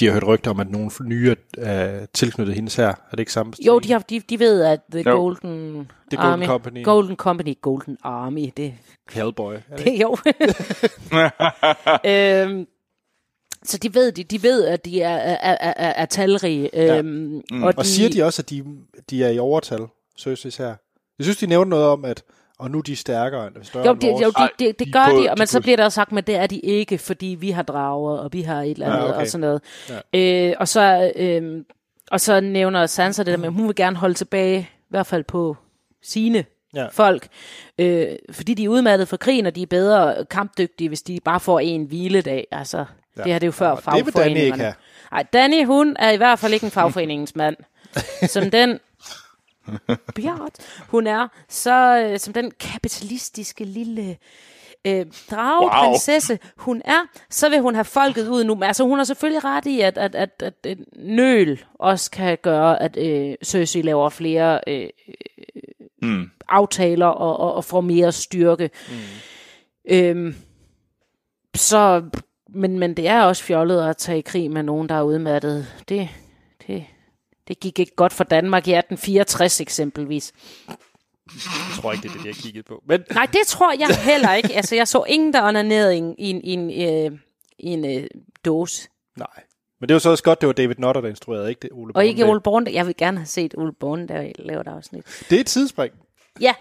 de har hørt rygter om, at nogle nye er øh, tilknyttet hendes her. Er det ikke samme? Jo, de, har, de, de ved, at The Jo. Golden The Golden Army, Company. Golden Company, Golden Army, det, Hellboy. Er det? det jo. øhm, så de ved, de, de ved, at de er, er, er, er, er talrige. Øhm, og, Og siger de også, at de, de er i overtal, Cersei's her? Jeg synes, de nævner noget om, at og nu er de større end, større Jo, end det, jo, vores. det, det, de det gør på- de, de og men så på- bliver der sagt, men det er de ikke, fordi vi har drager, og vi har et eller andet, Ja, okay. og sådan noget. Ja. Øh, og, så, øh, og så nævner Sansa det der med, at hun vil gerne holde tilbage, i hvert fald på sine Ja. ja. folk, øh, fordi de er udmattet for krigen, og de er bedre kampdygtige, hvis de bare får en hviledag. Altså, ja. det har det jo før Og det vil Danny ikke have. Nej, Danny, hun er i hvert fald ikke en fagforeningens mand. Som den Bjørn, hun er, så øh, som den kapitalistiske lille øh, drageprinsesse hun er, så vil hun have folket ud nu. Men Altså, hun har selvfølgelig ret i, at, at, at, at, at nøl også kan gøre, at øh, Cersei laver flere øh, Mm. aftaler og, og, og får mere styrke. Mm. Øhm, så, men, men det er også fjollet at tage i krig med nogen, der er udmattet. Det, det, det gik ikke godt for Danmark i 1864 eksempelvis. Jeg tror ikke, det er det, de har kigget på. Men Nej, det tror jeg heller ikke. Altså, jeg så ingen, der onanerede i en, i en, i en, øh, i en øh, dåse. nej. Men det var så også godt, det var David Nutter, der instruerede, ikke det, Ole Og ikke. Ole Born. Jeg vil gerne have set Ole Born, der laver der afsnit. Det er et tidsspring. Ja,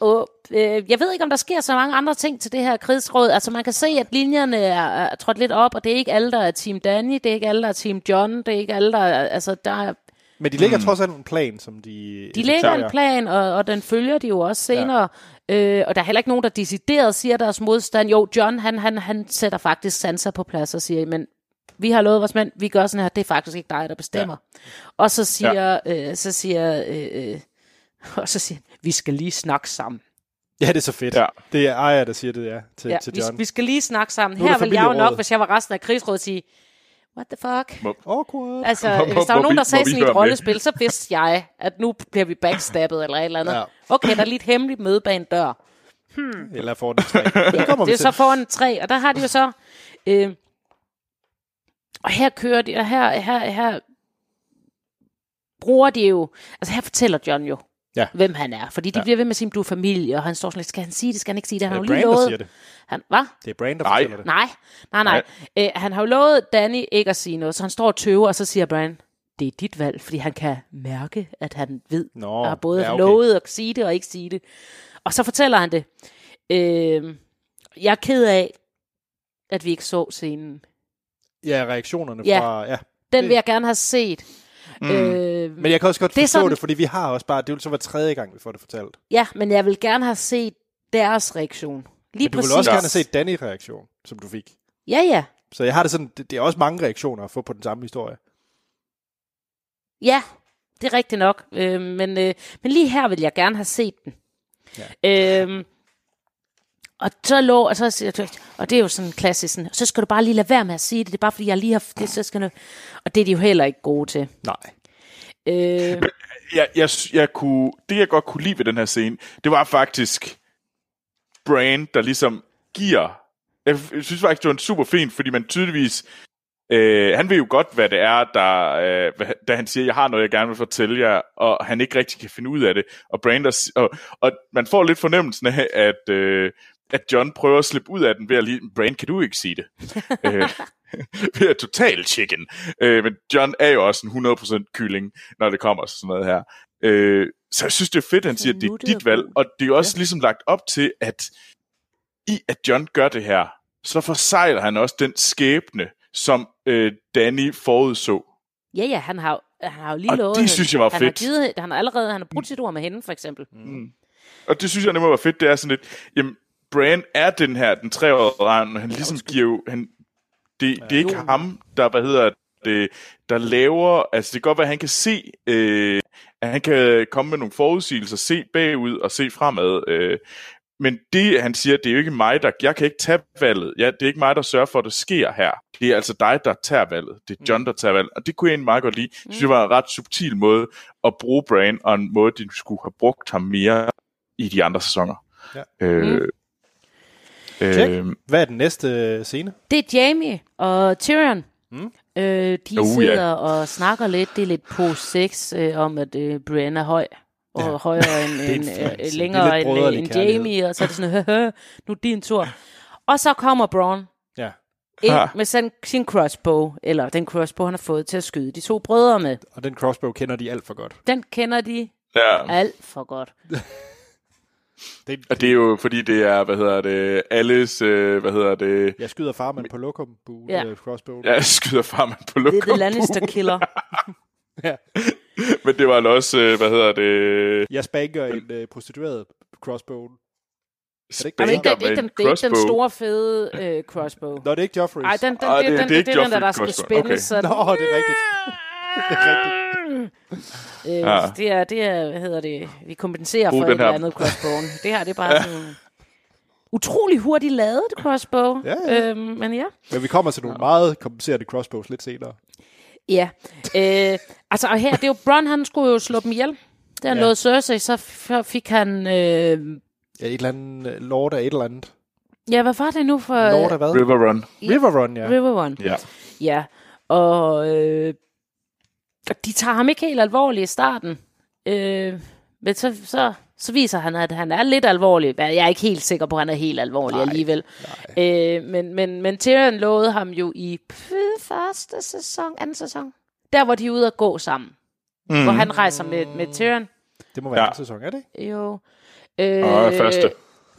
og øh, jeg ved ikke, om der sker så mange andre ting til det her krigsråd. Altså, man kan se, at linjerne er, er trådt lidt op, og det er ikke alle, der er Team Danny, det er ikke alle, der er Team John, det er ikke alle, der er, altså, der er, Men de lægger mm. trods alt en plan, som de de lægger en plan, og, og den følger de jo også senere. Ja. Øh, og der er heller ikke nogen, der decideret siger deres modstand. Jo, John, han, han, han sætter faktisk Sansa på plads og siger, men vi har lovet vores mænd, vi gør sådan her, det er faktisk ikke dig, der bestemmer. Ja. Og så siger, ja. øh, så siger, øh, øh, og så siger vi skal lige snakke sammen. Ja, det er så fedt. Ja. Det er Aya, der siger det ja, til, Ja, til vi, John. vi skal lige snakke sammen. Er Her vil jeg jo nok, hvis jeg var resten af krigsrådet, sige, what the fuck? Awkward. Altså, hvis der var nogen, der sagde sådan i et rollespil, så vidste jeg, at nu bliver vi backstabbet eller et eller andet. Ja. Okay, der er lige et hemmeligt møde bag en dør. Eller får den tre. Det kommer vi Det er til. så foran et træ, og der har de jo så... Øh, og her kører de, og her, her, her bruger de jo... Altså her fortæller John jo, Ja. hvem han er. Fordi de Ja. bliver ved med at sige, du er familie, og han står sådan lidt, skal han sige det, skal han ikke sige det? Han har Det jo er lige Brand, der lovet... siger det. Han, hvad? Det er Brand, der Nej. fortæller det. Nej, nej, nej. nej. Øh, han har jo lovet Danny ikke at sige noget, så han står og tøver, og så siger Brian, det er dit valg, fordi han kan mærke, at han ved, Nå, og har både ja, okay. lovet at sige det og ikke sige det. Og så fortæller han det. Øh, jeg er ked af, at vi ikke så scenen. Ja, reaktionerne Ja. fra... Ja. Den Det- vil jeg gerne have set. Mm. Øh, Men jeg kan også godt Det forstå sådan- det, fordi vi har også bare... Det vil så være tredje gang, vi får det fortalt. ja, men jeg vil gerne have set deres reaktion. Lige Men du præcis. vil også gerne have set Danny reaktion, som du fik. Ja, ja. Så jeg har det sådan, det, det er også mange reaktioner at få på den samme historie. Ja, det er rigtigt nok. Øh, men, øh, men lige her vil jeg gerne have set den. Ja. Øhm, og så lå, og, så, og det er jo sådan klassisk, sådan, så skal du bare lige lade være med at sige det, det er bare fordi, jeg lige har, det, så skal nu, og det er de jo heller ikke gode til. Nej. Øh, jeg, jeg, jeg kunne, det jeg godt kunne lide ved den her scene, det var faktisk Brain, der ligesom giver... Jeg synes faktisk, det var en super fint, fordi man tydeligvis... Øh, han ved jo godt, hvad det er, der, øh, da han siger, jeg har noget, jeg gerne vil fortælle jer, og han ikke rigtig kan finde ud af det. Og, s- og, og man får lidt fornemmelsen af, at, øh, at John prøver at slippe ud af den ved at lige, Brain, kan du ikke sige det? øh, ved at total chicken. Øh, men John er jo også en 100% kylling, når det kommer til sådan noget her. Øh, så jeg synes, det er fedt, han siger, at det er dit valg, og det er jo også ja. ligesom lagt op til, at i at John gør det her, så forsejler han også den skæbne, som øh, Danny forudså. ja, ja, han har, han har jo lige Og lovet det hende. synes jeg var han fedt. Har givet, han har allerede han har brudt sit ord med hende, for eksempel. Mm. Og det synes jeg nemlig var fedt, det er sådan lidt, jamen, Bran er den her, den treårige dreng, han ligesom giver jo, han, det, det er ikke ham, der, hvad hedder det, der laver, altså det kan godt være, at han kan se, øh, at han kan komme med nogle forudsigelser, se bagud og se fremad, øh, men det, han siger, det er jo ikke mig, der, jeg kan ikke tage valget, ja, det er ikke mig, der sørger for, at det sker her. Det er altså dig, der tager valget. Det er John, der tager valget. Og det kunne jeg egentlig meget godt lide. Jeg synes, det var en ret subtil måde at bruge Brain, og en måde, de skulle have brugt ham mere i de andre sæsoner. Ja. Øh, Check. øh, Hvad er den næste øh, scene? Det er Jamie og Tyrion. Mm. Øh, de Uh, sidder og snakker lidt, det er lidt på sex øh, om, at øh, Brienne er høj. Og Ja. højere end, en end øh, er længere end, brødrelig end kærlighed. Jamie, og så er det sådan, "Høhø, nu er din tur. Og så kommer Braun Ja. ind Ha. med sin, sin crossbow, eller den crossbow, han har fået til at skyde de to brødre med. Og den crossbow kender de alt for godt. Den kender de ja. alt for godt. Det, Og det er jo, fordi det er, hvad hedder det, alles, øh, hvad hedder det, jeg skyder farmand på lokum, bu, Ja. ja. crossbow. jeg skyder farmen på Det er lokum. The Lannister Killer. Ja. Men det var også, øh, hvad hedder det, Jeg spanker en øh, prostitueret crossbow. det Jamen, det? ikke, det, er ikke den, det er ikke den store fede øh, crossbow. Nå, det er ikke Joffrey. Nej, den, den, Ah, det, det- den, det er det, ikke det, er den der, der skal crossbow. spændes Okay. Nå, det er rigtigt. Er. Øh, Ja. det, er, det er, hvad hedder det, vi kompenserer Brug for den et eller andet crossbowen. Det her, det er bare sådan, utrolig hurtigt lavet crossbow. Ja, ja. Øhm, men ja. Men vi kommer til nogle meget komplicerede crossbows lidt senere. Ja. Øh, altså, og her, det er jo Bronn, han skulle jo slå dem ihjel. Det han Ja. ja. lovede Cersei, så f- fik han... Øh, Ja, et eller andet øh, Lord af et eller andet. ja, hvad var det nu for... Lord af hvad? River Run. River Run, ja. River Run. Ja. Ja, og, øh, og de tager ham ikke helt alvorligt i starten. Øh, men så, så, så viser han, at han er lidt alvorlig. Jeg er ikke helt sikker på, at han er helt alvorlig Nej, alligevel. Øh, men, men, men Tyrion lovede ham jo i første sæson, anden sæson, der hvor de er ude at gå sammen. Mm. Hvor han rejser med, med Tyrion. Det må være Ja. ja. en sæson, er det ikke? Jo. Øh, Og første.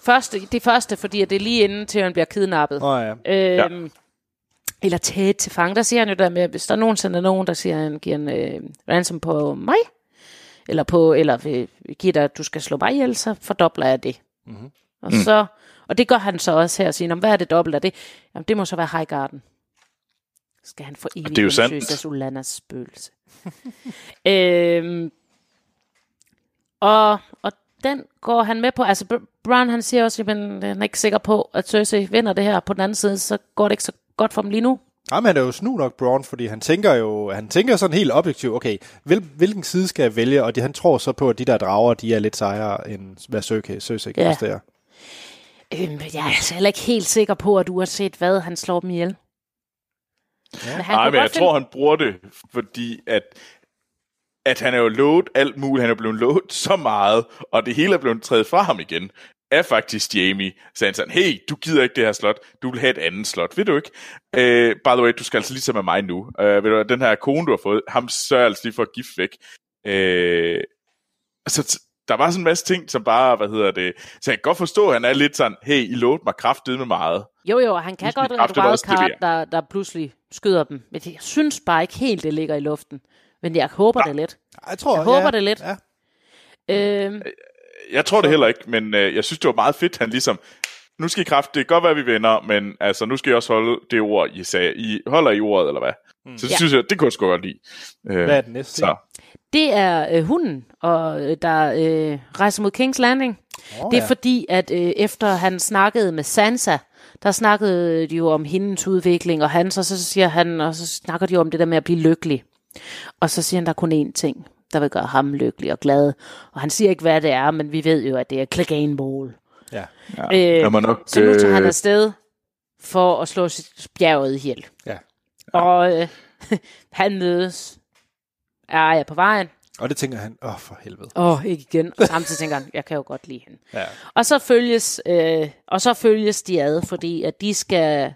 Første, det første, fordi at det er lige inden Tyrion bliver kidnappet. Åh ja. Øhm, Eller taget til fange. Der siger han jo der med, hvis der nogensinde er nogen, der siger, at han giver en øh, ransom på mig, eller på, eller vil, vil give dig, at du skal slå mig ihjel, så fordobler jeg det. Mhm. Og, så, og det gør han så også her, og siger, "Nå, hvad er det dobbelt af det? Jamen, det må så være Highgarden. Skal han få evigt det er jo sandt. Ulanas spøgelse. øhm, og, og den går han med på. Altså, Br- Bran, han siger også, at han er ikke sikker på, at Cersei vinder det her. På den anden side, så går det ikke så godt for dem lige nu. Jamen, han er jo snu nok Braun, fordi han tænker jo, han tænker sådan helt objektivt, okay, hvil, hvilken side skal jeg vælge? Og det, han tror så på, at de der drager, de er lidt sejere, end hvad Cersei kan Ja. præstere. Øhm, jeg er altså heller ikke helt sikker på, at uanset hvad, han slår dem ihjel. Ja. Men han kunne men jeg tror, han bruger det, fordi at, at han er jo lovet alt muligt. Han er blevet lovet så meget, og det hele er blevet trædet fra ham igen er faktisk Jamie. Så han sådan, hey, du gider ikke det her slot, du vil have et andet slot, ved du ikke? Uh, by the way, du skal altså lige tage med mig nu. Uh, ved du, den her kone, du har fået, ham sørger altså lige for at gifte væk. Uh, så t- der var sådan en masse ting, som bare, hvad hedder det, så jeg kan godt forstå, at han er lidt sådan, hey, I lovede mig kraftigt med meget. Jo, jo, han kan Pludselig godt kræfter et wildcard, der, der pludselig skyder dem. Men jeg synes bare ikke helt, det ligger i luften. Men jeg håber det lidt. Jeg tror, Jeg håber ja, det lidt. Ja. Øhm, Jeg tror det heller ikke, men øh, jeg synes, det var meget fedt, han ligesom, nu skal I kraft, det kan godt være, vi vinder, men altså, nu skal I også holde det ord, I sagde. I holder I ordet, eller hvad? Mm. Så det Ja. synes jeg, det kunne jeg sgu godt lide. Øh, Hvad er den næste? så. det er øh, hunden, og, øh, der øh, rejser mod King's Landing. Oh, Det er fordi, at øh, efter han snakkede med Sansa, der snakkede de jo om hendes udvikling, og han, så, så siger han, og så snakker de jo om det der med at blive lykkelig. Og så siger han, der er kun én ting, der vil gøre ham lykkelig og glad. Og han siger ikke, hvad det er, men vi ved jo, at det er Clegane. Ja. Ja, Øh, må nok, Så nu tager han øh, afsted for at slå sit bjerget ihjel. ja. Og øh, han mødes. Er jeg på vejen? Og det tænker han, åh, oh, for helvede. Åh, oh, ikke igen. Og samtidig tænker han, jeg kan jo godt lide hende. Ja. Og så følges, øh, og så følges de ad, fordi at de skal,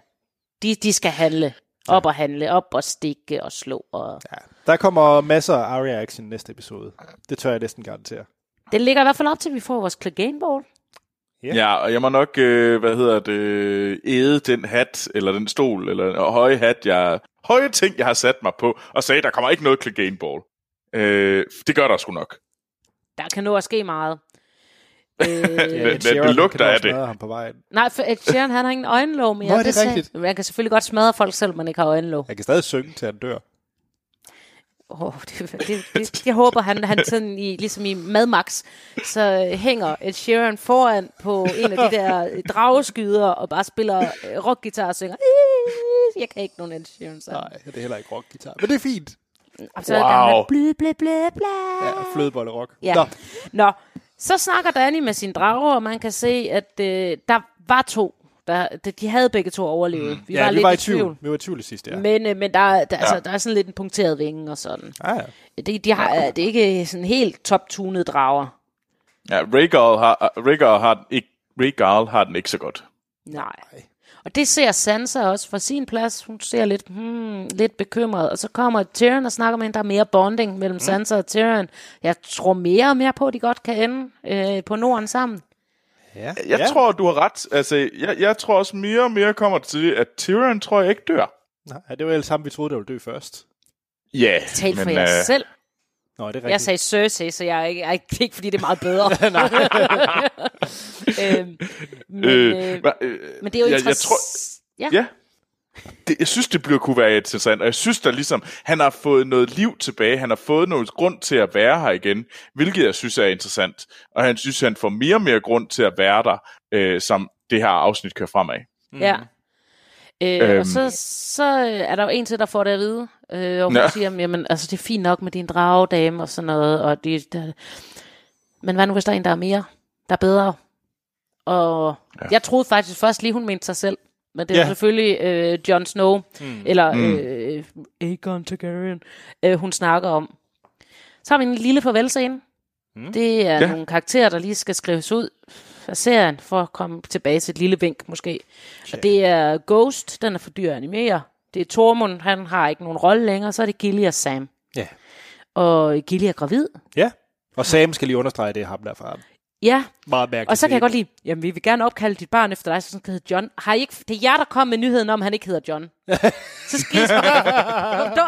de, de skal handle. Op og handle, op og stikke og slå. Og... ja. Der kommer masser af Arya-action næste episode. Det tør jeg næsten garantere. Det ligger i hvert fald op til, at vi får vores Clegane Ball. Ja, og jeg må nok, øh, hvad hedder det, æde den hat, eller den stol, eller høje hat, jeg, høje ting, jeg har sat mig på, og sagde, der kommer ikke noget Clegane Ball. Øh, det gør der sgu nok. Der kan nå at ske meget. Øh, Men- det Sheeran lugter af det. ham på vejen. nej, for Ed Sheeran, han har ingen øjenlåg mere. Nå, er det sagde- rigtigt? Man kan selvfølgelig godt smadre folk, selvom man ikke har øjenlåg. Jeg kan stadig synge til han dør. Oh, det, det, det, jeg håber, han, han sådan i, ligesom i Mad Max, så øh, hænger Ed Sheeran foran på en af de der øh, drageskyder og bare spiller øh, rockgitar og synger. Jeg kan ikke nogen Ed Sheeran sang. Nej, det er heller ikke rockgitar. Men det er fint. Og så Wow. wow. han blø, blø, blø, blø. Ja, flødebolle rock. Ja. Nå, Nå, så snakker Danny med sin drager, og man kan se, at øh, der var to. Der, de- de havde begge to overlevet. Vi ja, var vi lidt var i tvivl. tvivl. Vi var i tvivl i sidste, ja. Men, øh, men der, er- der, ja. altså, der er sådan lidt en punkteret vinge og sådan. Ja, ja. Det, de har, det er ikke sådan helt top-tunede drager. Ja, Rhaegal har, Rhaegal har, den ikke, Rhaegal har den ikke så godt. Nej. Og det ser Sansa også fra sin plads. Hun ser lidt, hmm, lidt bekymret. Og så kommer Tyrion og snakker med hende. Der er mere bonding mellem mm. Sansa og Tyrion. Jeg tror mere og mere på, at de godt kan ende øh, på Norden sammen. ja. Jeg ja. tror, du har ret. Altså, jeg, jeg tror også mere og mere kommer til, at Tyrion tror jeg ikke dør. Nej, det var ellers ham, vi troede, der ville dø først. Ja, Tal for men, jer øh, selv. Nå, det er rigtigt. Jeg sagde Cersei, så jeg er ikke, jeg er ikke, fordi det er meget bedre. øhm, men, øh, øh, øh, men det er jo jeg, interessant. jeg tror, ja. Ja. Det, jeg synes, det bliver kunne være interessant, og jeg synes, der ligesom, han har fået noget liv tilbage, han har fået noget grund til at være her igen, hvilket jeg synes er interessant, og han synes, han får mere og mere grund til at være der, øh, som det her afsnit kører fremad. Mm. Ja. Øh, Øhm. Og så, så er der jo en til, der får det at vide. Øh, og hun Ja. siger, jamen, altså, det er fint nok med din dragedame og sådan noget. Og det, der, men hvad nu, hvis der er en, der er mere? Der er bedre? Og ja. jeg troede faktisk først lige, hun mente sig selv. Men det er Ja. selvfølgelig øh, Jon Snow, mm. eller øh, Aegon Targaryen, øh, hun snakker om. Så har vi en lille farvelscene. Mm. Det er ja. nogle karakterer, der lige skal skrives ud af serien, for at komme tilbage til et lille vink måske. Og det er Ghost, den er for dyr at animere. Det er Tormund, han har ikke nogen rolle længere. Så er det Gilly og Sam. Ja. Og Gilly er gravid. Ja. Og Sam skal lige understrege, det ham derfra. Ja, Meget mærkeligt. og så kan jeg godt lide, jamen vi vil gerne opkalde dit barn efter dig, så sådan hedder John. Har I ikke, det er jer, der kom med nyheden om, at han ikke hedder John. så skal I da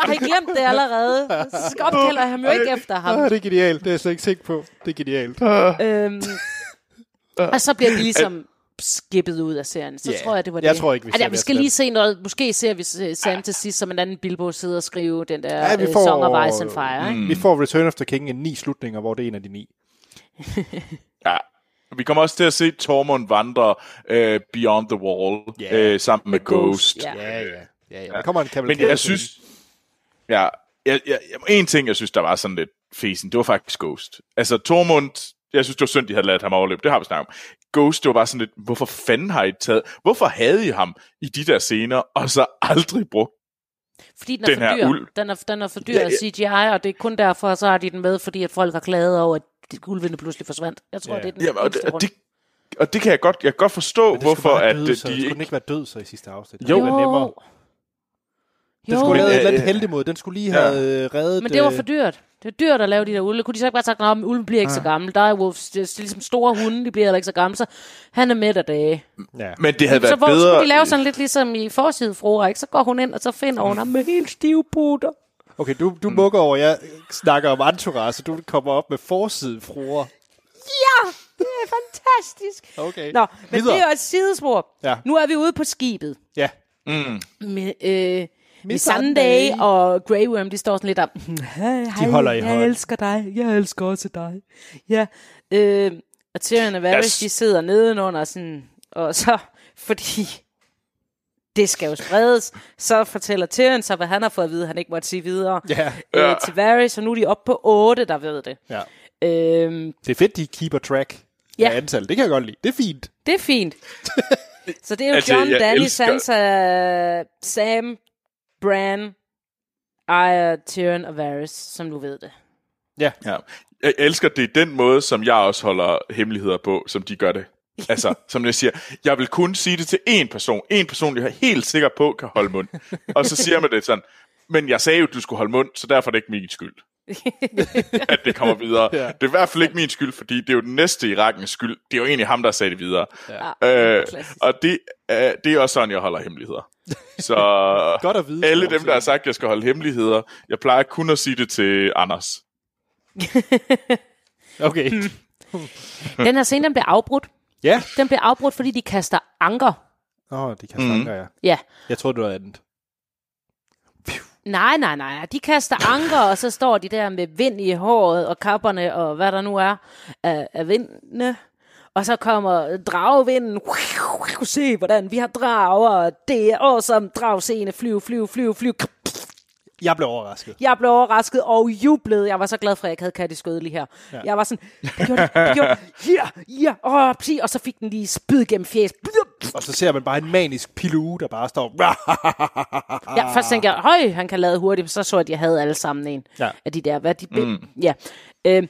har I glemt det allerede. Så skal opkalder jeg ham jo ikke efter ham. Ah, det er genialt. Det er jeg slet ikke sikker på. Det er genialt. Øhm, og så bliver de ligesom skippet ud af serien. Så Ja, tror jeg, det var jeg det. tror ikke, vi ser altså, vi skal lige se noget. Måske ser vi øh, Sam til sidst, som en anden Bilbo sidder og skriver den der Ja, vi øh, får- Song of Ice and Fire. Ikke? Vi får Return of the King i ni slutninger, hvor det er en af de ni. Ja. Vi kommer også til at se Tormund vandre øh, Beyond the Wall Ja. øh, sammen med, Ghost, Ghost. ja. Ja, ja. ja, ja. Der kommer en Men jeg synes... Ja, jeg, jeg, jeg, en ting, jeg synes, der var sådan lidt fesen, det var faktisk Ghost. Altså, Tormund, jeg synes, det var synd, de havde ladet ham overleve. Det har vi snakket om. Ghost, det var bare sådan lidt, hvorfor fanden har I taget... Hvorfor havde I ham i de der scener, og så aldrig brugt? Fordi den er Den for her dyr. ulv. Den er, den er for dyr Ja, af CGI, og det er kun derfor, så har de den med, fordi at folk har klaget over, at ulvene pludselig forsvandt. Jeg tror, Ja. det er den Jamen, og, det, og, det, og det kan jeg godt, jeg kan godt forstå, hvorfor at død, øh, så, de Skulle den ikke... ikke være død så i sidste afsnit? Jo. Det var nemmere. Den Jo, skulle have Men, lavet et eller andet øh, heldig mod. Den skulle lige ja. have øh, reddet... men det var øh, for dyrt. Det er dyrt at lave de der ulve. Kunne de så ikke bare sagt, at ulven bliver ikke så gammel. Der er wolves, det er ligesom store hunde, de bliver heller ikke så gamle. Så han er med af dage. Ja. Men det havde Så været hvor bedre... skulle de lave sådan lidt ligesom i forsidefruer, ikke? Så går hun ind, og så finder hun ham med helt stive putter. Okay, du, du mukker over, jeg snakker om entourage, så du kommer op med forsidefruer. Ja, det er fantastisk. Okay. Nå, men Videre. det er jo et sidespor. Ja. Nu er vi ude på skibet. Ja. med, øh, med Sunday. Og Grey Worm, de står sådan lidt om, hej, hej, holder i jeg hånd. elsker dig, jeg elsker også dig. Ja, øh, og Tyrion og Varys, Yes. de sidder nedenunder sådan, og så, fordi det skal jo spredes, så fortæller Tyrion så, hvad han har fået at vide, han ikke måtte sige videre Ja. øh, til Varys, og nu er de oppe på 8, der ved det. ja. Øh, Det er fedt, de keeper track Ja. af antal. Det kan jeg godt lide. Det er fint. det er fint. så det er jo Altså, John, Danny, elsker- Sansa, Sam, Bran, Arya, Tyrion og Varys, som nu ved det. Ja. Jeg elsker, det er den måde, som jeg også holder hemmeligheder på, som de gør det. Altså, som jeg siger, jeg vil kun sige det til én person. En person, jeg er helt sikker på, kan holde mund. Og så siger man det sådan, men jeg sagde jo, du skulle holde mund, så derfor er det ikke min skyld. at det kommer videre. Ja. Det er i hvert fald ikke min skyld, fordi det er jo den næste i rækkens skyld. Det er jo egentlig ham, der sagde det videre. Ja, Øh, klassisk. og det, øh, det er også sådan, jeg holder hemmeligheder. Så Godt at vide. alle dem, der har sagt, at jeg skal holde hemmeligheder, jeg plejer kun at sige det til Anders. Okay. Den her scene, den bliver afbrudt. Ja. Den bliver afbrudt, fordi de kaster anker. Åh, oh, de kan mm. ja. Ja. Jeg troede, det var andet. Nej, nej, nej. De kaster anker, og så står de der med vind i håret og kapperne og hvad der nu er af, af vindene. Og så kommer dragevinden. Se, hvordan vi har drager. Det er awesome. Dragscene. Flyv, flyv, flyv, flyv. Jeg blev overrasket. Jeg blev overrasket og jublede. Jeg var så glad for, at jeg ikke havde kat i skødet lige her. Ja. Jeg var sådan, det gjorde det, det gjorde det. Ja, ja, åh, psi. Og så fik den lige spyd gennem fjes. Og så ser man bare en manisk pilue, der bare står... Ja, først tænkte jeg, høj, han kan lade hurtigt, så så jeg, at jeg havde alle sammen en Ja. af de der, hvad de mm. ja. Øhm,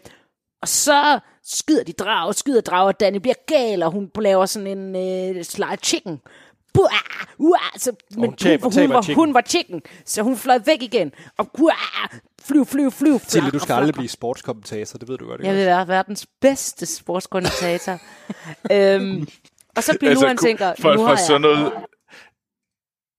og så skyder de drag, skyder drag, og Danny bliver gal, og hun laver sådan en øh, slide chicken. Buah, uah, så, men hun, taber- hun, taber var, chicken. hun var chicken, så hun fløj væk igen. Og uah, flyv, flyv, flyv. Tilly, du skal aldrig blive sportskommentator, det ved du godt. ikke Jeg vil være verdens bedste sportskommentator. øhm, og så bliver altså, nu, han tænker, for, nu for har jeg... sådan noget...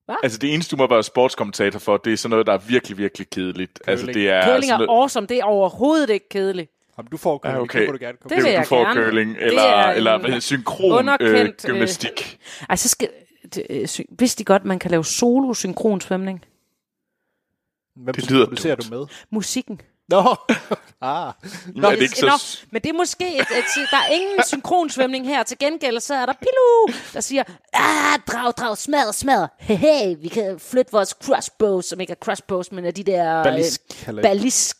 Hvad? Altså det eneste, du må være sportskommentator for, det er sådan noget, der er virkelig, virkelig kedeligt. Altså det er sådan er noget, awesome, det er overhovedet ikke kedeligt. Jamen, du får curling, Ja, okay. det må du gerne komme. Det vil du jeg får gerne. curling, eller, er eller en hvad synkron øh, øh, gymnastik. Ej, så skal... Det, øh, vidste de godt, man kan lave solo-synkron svømning? Hvem Det lyder producerer dumt. du med? Musikken. Nå, Ah. er det ikke så... Nå, men det er måske et, et, der er ingen synkronsvømning her. Til gengæld så er der Pilu, der siger, ah, drag, drag, smadre, smadre. Hey, hey, vi kan flytte vores crossbows, som ikke er crossbows, men er de der... Ballisk, øh, ballisk,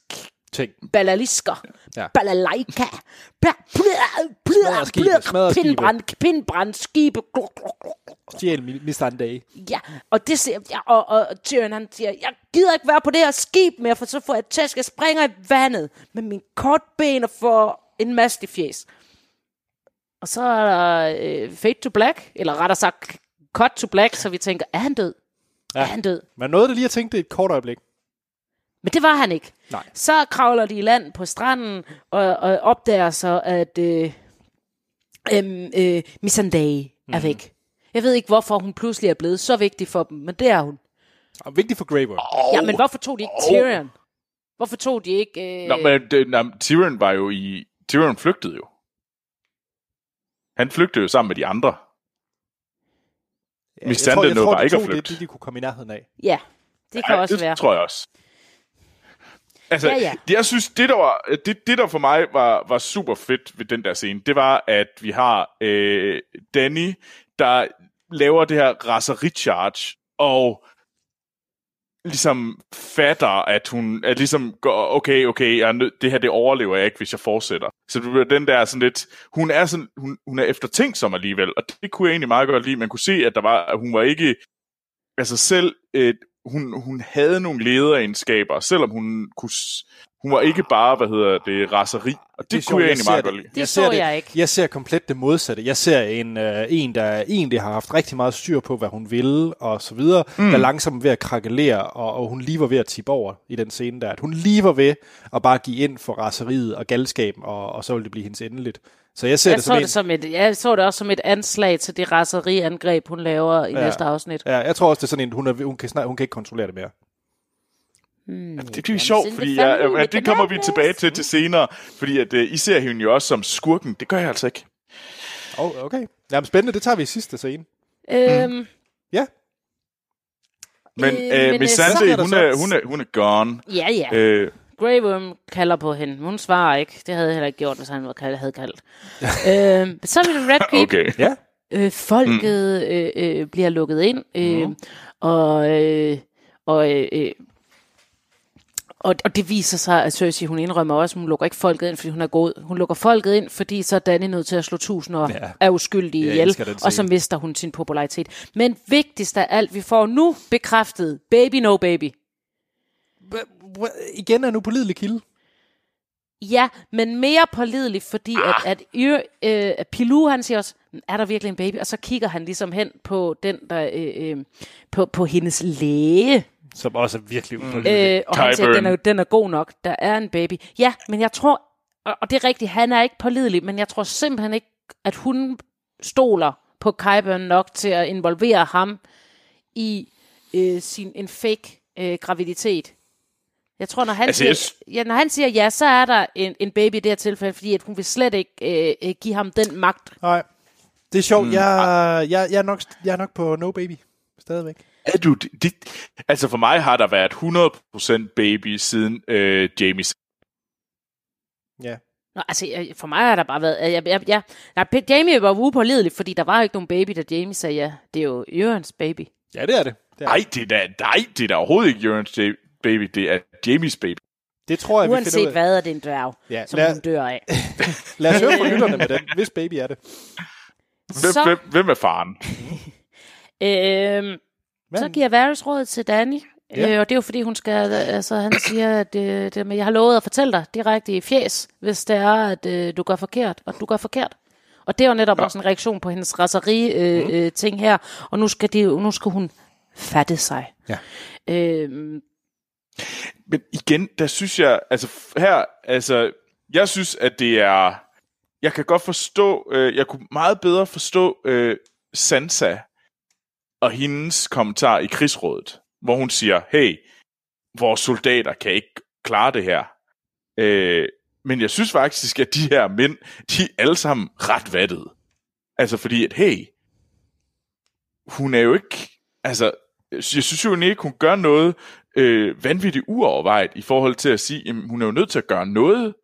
Ting. balalisker, Ja. balalaika, pindbrand, pindbrand, skibe, Stjæl Mr. Day. Ja, og det siger, ja, og, og Tyrion han siger, jeg gider ikke være på det her skib mere, for så får jeg tæsk, jeg springer i vandet med min kort ben og får en mast i fjes. Og så er der øh, Fade to Black, eller rettere sagt Cut to Black, så vi tænker, er han død? Ja. Er han død? Man nåede det lige at tænke det i et kort øjeblik. Men det var han ikke. Nej. Så kravler de i land på stranden og, og opdager så, at øh, øh, øh, Missandei Mhm. er væk. Jeg ved ikke, hvorfor hun pludselig er blevet så vigtig for dem, men det er hun. Og vigtigt for Grey Worm. Oh, Ja, men hvorfor tog de ikke Tyrion? Hvorfor tog de ikke... Øh... Nå, men det, nå, Tyrion var jo i... Tyrion flygtede jo. Han flygtede jo sammen med de andre. Ja, Miss jeg tror, Sande jeg nåede tror, bare de ikke at tog det, flygte. det, de kunne komme i nærheden af. Ja, det kan Ja, også det være. tror jeg også. Altså, Ja, ja. Jeg synes, det der, var, det, det der for mig var, var super fedt ved den der scene, det var, at vi har øh, Danny, der laver det her raseri-charge, og ligesom fatter, at hun at ligesom går, okay, okay, jeg er nød, det her det overlever jeg ikke, hvis jeg fortsætter. Så det bliver den der sådan lidt, hun er, sådan, hun, hun er eftertænksom alligevel, og det kunne jeg egentlig meget godt lide. Man kunne se, at der var, at hun var ikke, altså selv, øh, hun, hun havde nogle lederegenskaber, selvom hun kunne, hun var ikke bare, hvad hedder det, raseri, og det, det sjovt, kunne jeg jeg egentlig meget det. godt lide. Det ser så jeg ikke. Jeg ser komplet det modsatte. Jeg ser en, øh, en, der egentlig har haft rigtig meget styr på, hvad hun vil, og så videre, mm. der er langsomt ved at krakelere, og, og hun lige var ved at tippe over i den scene der. At hun lige var ved at bare give ind for raseriet og galskaben, og, og så ville det blive hendes endeligt. Så jeg ser Jeg det så som en... det, som et, jeg så det også som et anslag til det raseriangreb, hun laver i Ja. ja. næste afsnit. Ja, jeg tror også, det er sådan en, hun, er, hun, kan, snart, hun kan ikke kontrollere det mere. Hmm, Det er sjovt, the fordi jeg, with at det kommer vi tilbage til til senere, fordi at, uh, I ser hende jo også som skurken. Det gør jeg altså ikke. Oh, okay. Jamen, spændende, det tager vi i sidste scene. Øhm, Ja, Men, Øh, øh, men, Miss øh, så hun så- er, hun, er, hun er gone. ja, ja. Øh, Grey Worm kalder på hende. Hun svarer ikke. Det havde jeg heller ikke gjort, hvis han var kaldt, havde kaldt. øhm, så er det Red Keep. okay. ja. Øh, folket øh, øh, bliver lukket ind, øh, Mhm. og, øh, og, øh, øh, og, og det viser sig, at Cersei, hun indrømmer også, at hun lukker ikke folket ind, fordi hun er god. Hun lukker folket ind, fordi så er Danny nødt til at slå tusinder Ja. ja. af uskyldige Jeg ihjel, og så mister hun sin popularitet. Men vigtigst af alt, vi får nu bekræftet, baby no baby. Igen er en upålidelig kilde. Ja, men mere pålidelig, fordi at, at, Yr, øh, at Pilou, han siger også, er der virkelig en baby? Og så kigger han ligesom hen på den, der, øh, øh, på, på hendes læge, Som også er virkelig upålidelig. øh, og han siger, den er, den er god nok, der er en baby. Ja, men jeg tror, og, og det er rigtigt, han er ikke pålidelig, men jeg tror simpelthen ikke, at hun stoler på Kyburn nok til at involvere ham i øh, sin en fake øh, graviditet. Jeg tror, når han, Altså, jeg siger, ja, når han siger ja, så er der en, en baby i det her tilfælde, fordi at hun vil slet ikke øh, øh, give ham den magt. Nej. Det er sjovt. Mm. Jeg, jeg, jeg, er nok, jeg er nok på No Baby. Stadigvæk. Er du, det, det, altså for mig har der været 100% baby siden øh, Jamies. Ja. Nå, altså, jeg- for mig har der bare været... Jeg, jeg, jeg, jeg, Jamie var upålidelig, fordi der var jo ikke nogen baby, da Jamie sagde ja. Det er jo Jørgens baby. Ja, det er det. det, er. Nej, det er da, nej, det er da overhovedet ikke Jørgens baby, det er Jamies baby. det tror jeg, vi finder ud Uanset af. hvad er det en dværg, Ja, som lad- hun dør af. Lad os høre fra lytterne med den. Hvis baby er det. Hvem, Så- hvem, hvem er faren? Øhm, så giver Varys råd til Danny. Ja. Øh, og det er jo fordi, hun skal, altså han siger, at øh, det, men jeg har lovet at fortælle dig direkte i fjes, hvis det er, at øh, du gør forkert, og du gør forkert. Og det er jo netop Ja. også en reaktion på hendes raseri øh, mm. øh, ting her, og nu skal, det, nu skal hun fatte sig. Ja. Øhm, men igen, der synes jeg, altså her, altså, jeg synes, at det er, jeg kan godt forstå, øh, jeg kunne meget bedre forstå øh, Sansa og hendes kommentar i krigsrådet, hvor hun siger, hey, vores soldater kan ikke klare det her. Øh, men jeg synes faktisk, at de her mænd, de er alle sammen ret vattede. Altså fordi, at hey, hun er jo ikke, altså, jeg synes jo ikke, hun gør noget øh, vanvittigt uovervejet i forhold til at sige, at hun er jo nødt til at gøre noget.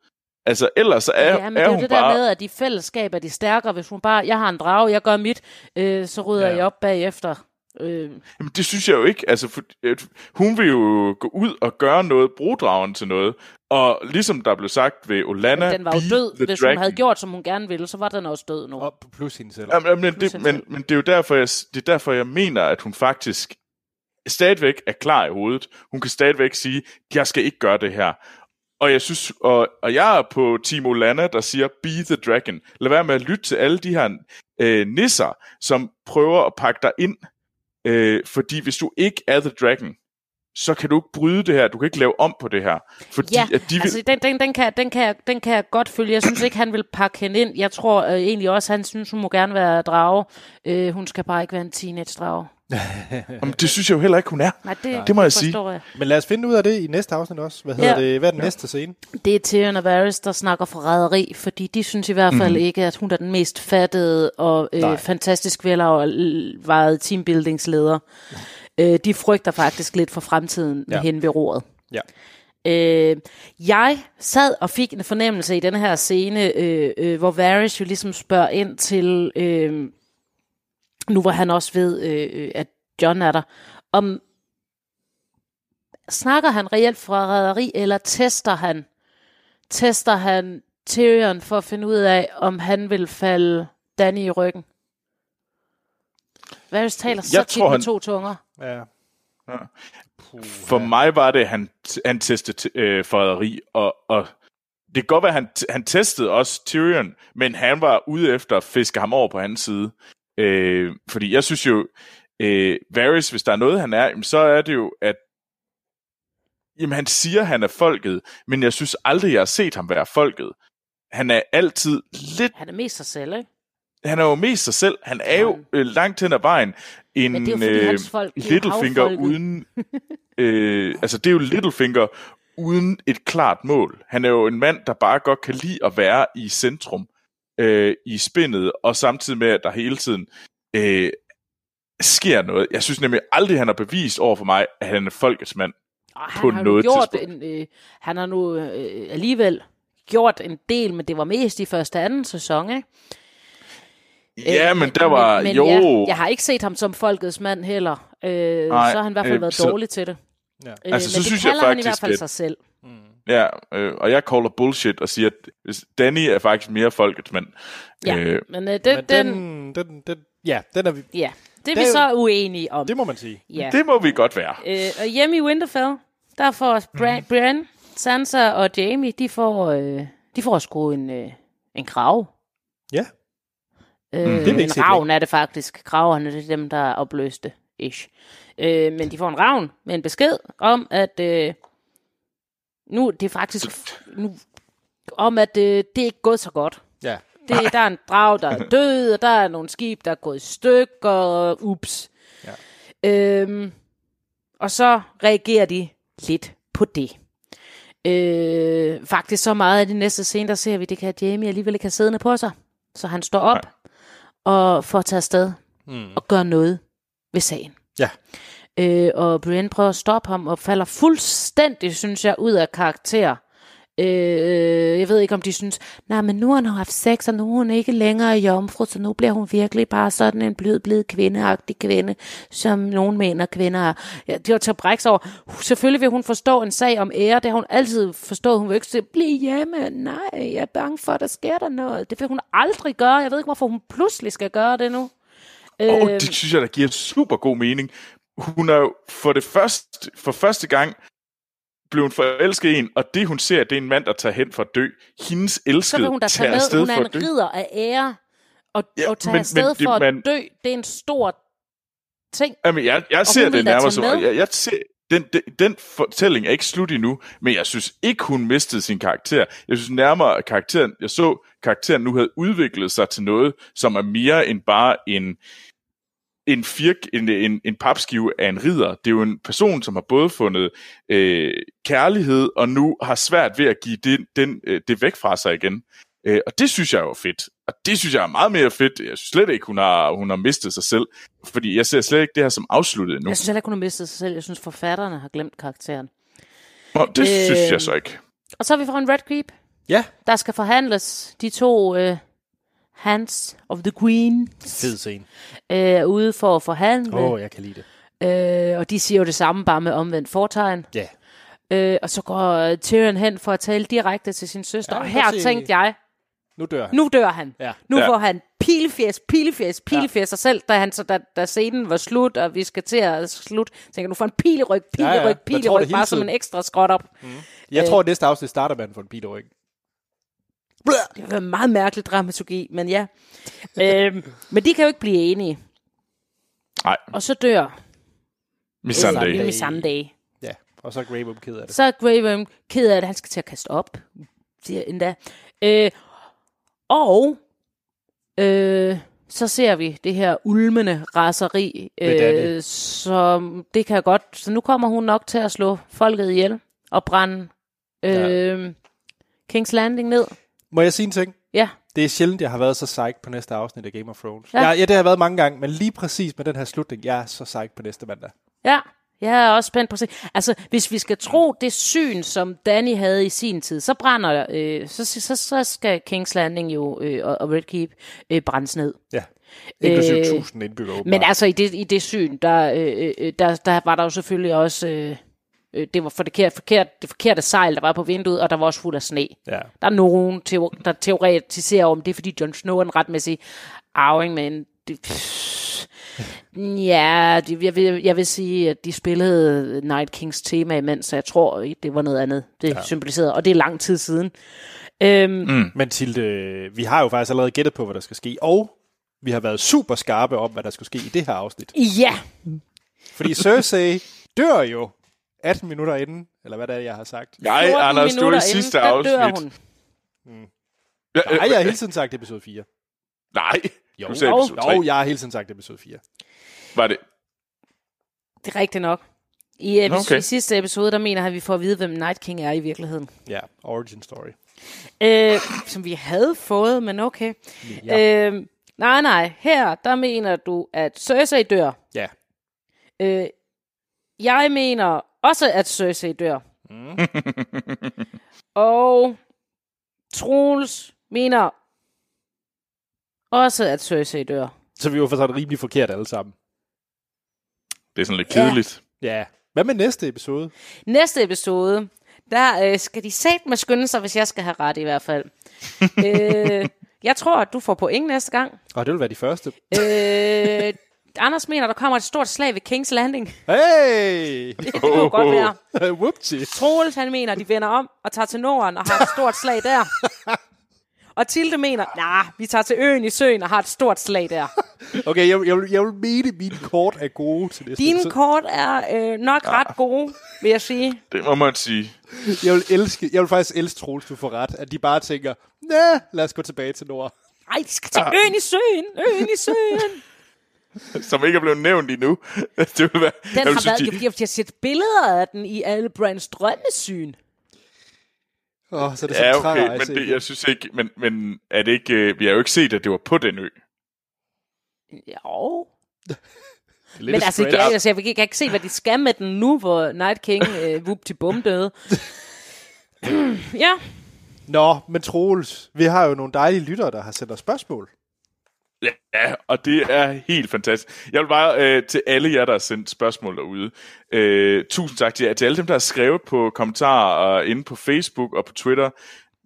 Altså, ellers er, ja, men er det er jo hun det bare... der med, at de fællesskab er de stærkere. Hvis hun bare, jeg har en drage, jeg gør mit, øh, så rydder Ja. jeg op bagefter. Øh, Jamen, det synes jeg jo ikke. Altså, for, øh, hun vil jo gå ud og gøre noget, bruge dragen til noget. Og ligesom der blev sagt ved Olana, den var jo død. Hvis dragon. hun havde gjort, som hun gerne ville, så var den også død nu. Og plus hende selv. Jamen, jamen, Plus det, en men, selv. men det er jo derfor jeg, det er derfor, jeg mener, at hun faktisk stadigvæk er klar i hovedet. Hun kan stadigvæk sige, jeg skal ikke gøre det her. Og jeg synes, og, og jeg er på Timo Lana, der siger, be the dragon. Lad være med at lytte til alle de her øh, nisser, som prøver at pakke dig ind. Øh, fordi hvis du ikke er the dragon, så kan du ikke bryde det her. Du kan ikke lave om på det her. Fordi Ja, at de vil, altså den, den, den, kan, den, kan, den kan jeg godt følge. Jeg synes ikke, han vil pakke hende ind. Jeg tror øh, egentlig også, han synes, hun må gerne være drage. Øh, hun skal bare ikke være en teenage-drage. Jamen, det synes jeg jo heller ikke, hun er. Nej, det, Det må jeg sige. jeg. Men lad os finde ud af det i næste afsnit også. Hvad hedder Ja. det? Hvad er den næste scene? Det er Tyrion og Varys, der snakker forræderi, fordi de synes i hvert fald mm. ikke, at hun er den mest fattede og Nej. øh, fantastisk velafvejet teambuildingsleder. Øh, de frygter faktisk lidt for fremtiden med Ja. hende ved roret. Ja. Øh, jeg sad og fik en fornemmelse i den her scene, øh, øh, hvor Varys jo ligesom spørger ind til, øh, nu hvor han også ved, øh, øh, at John er der, om snakker han reelt forræderi, eller tester han, tester han Tyrion for at finde ud af, om han vil falde Danny i ryggen? Varys taler så Jeg tit tror, med han- to tunger. Ja. For mig var det, han, han testede øh, forræderi, og, og det kan godt være, at han, han testede også Tyrion, men han var ude efter at fiske ham over på hans side. Øh, fordi jeg synes jo, øh, Varys, hvis der er noget, han er, jamen, så er det jo, at jamen, han siger, han er folket, men jeg synes aldrig, jeg har set ham være folket. Han er altid lidt Han er mest sig selv, ikke? han er jo mest sig selv. Han er jo øh, langt hen ad vejen en Men det er jo fordi, øh, folk, er Littlefinger uden... øh, altså, det er jo Littlefinger uden et klart mål. Han er jo en mand, der bare godt kan lide at være i centrum, øh, i spindet, og samtidig med, at der hele tiden øh, sker noget. Jeg synes nemlig aldrig, han har bevist over for mig, at han er folkets mand. Han på har noget nu gjort tidspunkt. en, øh, han har nu øh, alligevel gjort en del, men det var mest i første og anden sæson, ikke? Ja, Øh, men der var... men, jo... Ja, jeg har ikke set ham som folkets mand heller. Øh, Nej, så har han i hvert fald øh, været så- dårlig til det. Ja. Øh, Altså, så men synes det jeg kalder han i hvert faktisk, fald sig selv. Ja, øh, og jeg caller bullshit og siger, at hvis- Danny er faktisk mere folkets mand. Ja, Øh, men, øh, det, Men den, den, den, den, ja, den er vi, ja, det er det vi så uenige om. det må man sige. ja. Det må vi godt være. Øh, og hjemme i Winterfell, der får Bran. Bran Sansa og Jamie, de får, øh, de får sgu en, øh, en krav. Ja. Øh, det vi ikke en ravn er det faktisk. Kraverne, det er dem, der er opløste. Ish. Øh, men de får en ravn med en besked om, at øh, nu det er faktisk nu, om, at øh, det er ikke gået så godt. Ja. Det, der er en drag, der er død, og der er nogle skib, der er gået i stykker, og ups. Ja. Øhm, og så reagerer de lidt på det. Øh, faktisk så meget af de næste scene, der ser vi, det kan Jamie alligevel ikke have siddende på sig. Så han står op og får taget afsted Mm. og gør noget ved sagen. Ja. Øh, og Brienne prøver at stoppe ham og falder fuldstændig, synes jeg, ud af karakter. Øh, jeg ved ikke, om de synes, nej, men nu har hun haft sex, og nu er hun ikke længere jomfru, så nu bliver hun virkelig bare sådan en blød, blid kvindeagtig kvinde, som nogen mener kvinder er. Ja, det var til at brække sig over. Selvfølgelig vil hun forstå en sag om ære, det har hun altid forstået. Hun vil ikke sige, bliv hjemme, nej, jeg er bange for, at der sker der noget. Det vil hun aldrig gøre. Jeg ved ikke, hvorfor hun pludselig skal gøre det nu. Og Øhm, det synes jeg, der giver super god mening. Hun er for det første, for første gang blev hun forelsket i en, og det hun ser, det er en mand, der tager hen for at dø. Hendes så elskede vil hun da tage tager med. Hun er for en ridder af ære. Og, Ja, og tage men- afsted men for at man- dø, det er en stor ting. Jamen, jeg, jeg ser det nærmere som, jeg, jeg ser, den, den, den fortælling er ikke slut endnu, men jeg synes ikke, hun mistede sin karakter. Jeg synes nærmere, at karakteren, jeg så, karakteren nu havde udviklet sig til noget, som er mere end bare en, en, firk, en, en, en papskive af en ridder. Det er jo en person, som har både fundet øh, kærlighed, og nu har svært ved at give det, den, øh, det væk fra sig igen. Øh, og det synes jeg er jo fedt. Og det synes jeg er meget mere fedt. Jeg synes slet ikke, hun har, hun har mistet sig selv. Fordi jeg ser slet ikke det her som afsluttet endnu. Jeg synes heller ikke, hun har mistet sig selv. Jeg synes, forfatterne har glemt karakteren. Nå, det øh... synes jeg så ikke. Og så har vi fået en Red Creep. Ja, Der skal forhandles de to øh, Hands of the Queen fed scene. øh, ude for at forhandle. Åh, oh, jeg kan lide det. Øh, og de siger jo det samme, bare med omvendt fortegn. Ja. Øh, og så går øh, Tyrion hen for at tale direkte til sin søster. Ja, Ja, og her se- tænkte jeg, Nu dør han. nu dør han. Ja. Nu Ja. får han pilefjes, pilefjes, pilefjes. Og selv da, han, så, da, da scenen var slut, og vi skal til at slut, tænker nu får han pileryg, Ja, ja. pileryg, pileryg, bare som en ekstra skråt op. Jeg tror, at næste afsnit starter med, at han får en pileryg. Det var en meget mærkelig dramaturgi, men ja. øhm, men de kan jo ikke blive enige. Nej, Og så dør Miss Sunday. Miss Sunday. Ja, og så er Grey Worm ked af det. Så er Grey Worm ked af, at han skal til at kaste op. Siger endda. Øh, og øh, så ser vi det her ulmende raseri. Øh, så det kan godt. Så nu kommer hun nok til at slå folket ihjel og brænde øh, King's Landing ned. Må jeg sige en ting? Ja, Det er sjældent, jeg har været så psyched på næste afsnit af Game of Thrones. Ja. Ja. Det har jeg været mange gange, men lige præcis med den her slutning, jeg er så psyched på næste mandag. ja. Jeg er også spændt på at se. Altså, hvis vi skal tro det syn, som Danny havde i sin tid, så brænder, øh, så, så, så skal King's Landing jo øh, og, Red Keep øh, brændes ned. Ja. Inklusive Øh, 1000 indbyggere Men altså i det, i det syn, der, øh, øh, der, der var der jo selvfølgelig også, øh, øh, det var for det, forkert, det forkerte sejl, der var på vinduet, og der var også fuld af sne. Ja. Der er nogen, teori, der teoretiserer om, det er fordi Jon Snow er en retmæssig arving, men det, pff, ja, det, jeg, vil, jeg vil sige, at de spillede Night Kings tema imens, så jeg tror, det var noget andet, det ja. symboliserede, og det er lang tid siden. Øhm, mm. Men Tilde, vi har jo faktisk allerede gættet på, hvad der skal ske, og vi har været super skarpe om, hvad der skulle ske i det her afsnit. Ja, Fordi Cersei dør jo 18 minutter inden, eller hvad det er, jeg har sagt. Nej, 14 Anders, du er minutter i sidste inden, der dør afsnit. hun. Ja, Nej, jeg har hele tiden sagt episode 4. Nej, Jo, du sagde Jo. episode 3. jo, jeg har hele tiden sagt episode 4. Var det? Det er rigtigt nok. I, episode, Okay. I sidste episode, der mener han, at vi får at vide, hvem Night King er i virkeligheden. Ja, origin story. Øh, som vi havde fået, men okay. Ja. Øh, nej, nej. Her, der mener du, at Cersei dør. Ja. Øh, jeg mener også, at Cersei dør. Mm. Og Troels mener også, at Cersei dør. Så vi var for sådan rimelig forkert alle sammen. Det er sådan lidt Ja. kedeligt. Ja. Hvad med næste episode? Næste episode, der øh, skal de sat med skynde sig, hvis jeg skal have ret i hvert fald. øh, jeg tror, at du får point næste gang. Og det vil være de første. Øh, Anders mener, der kommer et stort slag ved King's Landing. Hey! Det kunne jo godt være. Whoopsie. Troels, han mener, de vender om og tager til Norden og har et stort slag der. Og Tilde mener, nej, nah, vi tager til øen i søen og har et stort slag der. Okay, jeg, jeg, vil, jeg vil mene, at mine kort er gode til næste Dine kort er øh, nok ret gode, vil jeg sige. Det må man sige. Jeg vil, elske, jeg vil faktisk elske Troels, du får ret. At de bare tænker, nej, lad os gå tilbage til Nord. Ej, de skal til øen i søen, øen i søen. Som ikke er blevet nævnt endnu. Det vil være... Den jeg har synes, været, de- jeg, jeg, jeg har set billeder af den i alle Brands drømmesyn. Åh, oh, så er det så Ja, træt okay, men det, jeg synes ikke... Men, men er det ikke... øh, Vi har jo ikke set, at det var på den ø. Jo. Men altså, spread jeg, altså, jeg, kan ikke se, hvad de skal med den nu, hvor Night King øh, whoop til bum døde. ja, Nå, men Troels, vi har jo nogle dejlige lyttere, der har sendt os spørgsmål. Ja, og det er helt fantastisk. Jeg vil bare øh, til alle jer, der har sendt spørgsmål derude, øh, tusind tak til, jer. til alle dem, der har skrevet på kommentarer og inde på Facebook og på Twitter.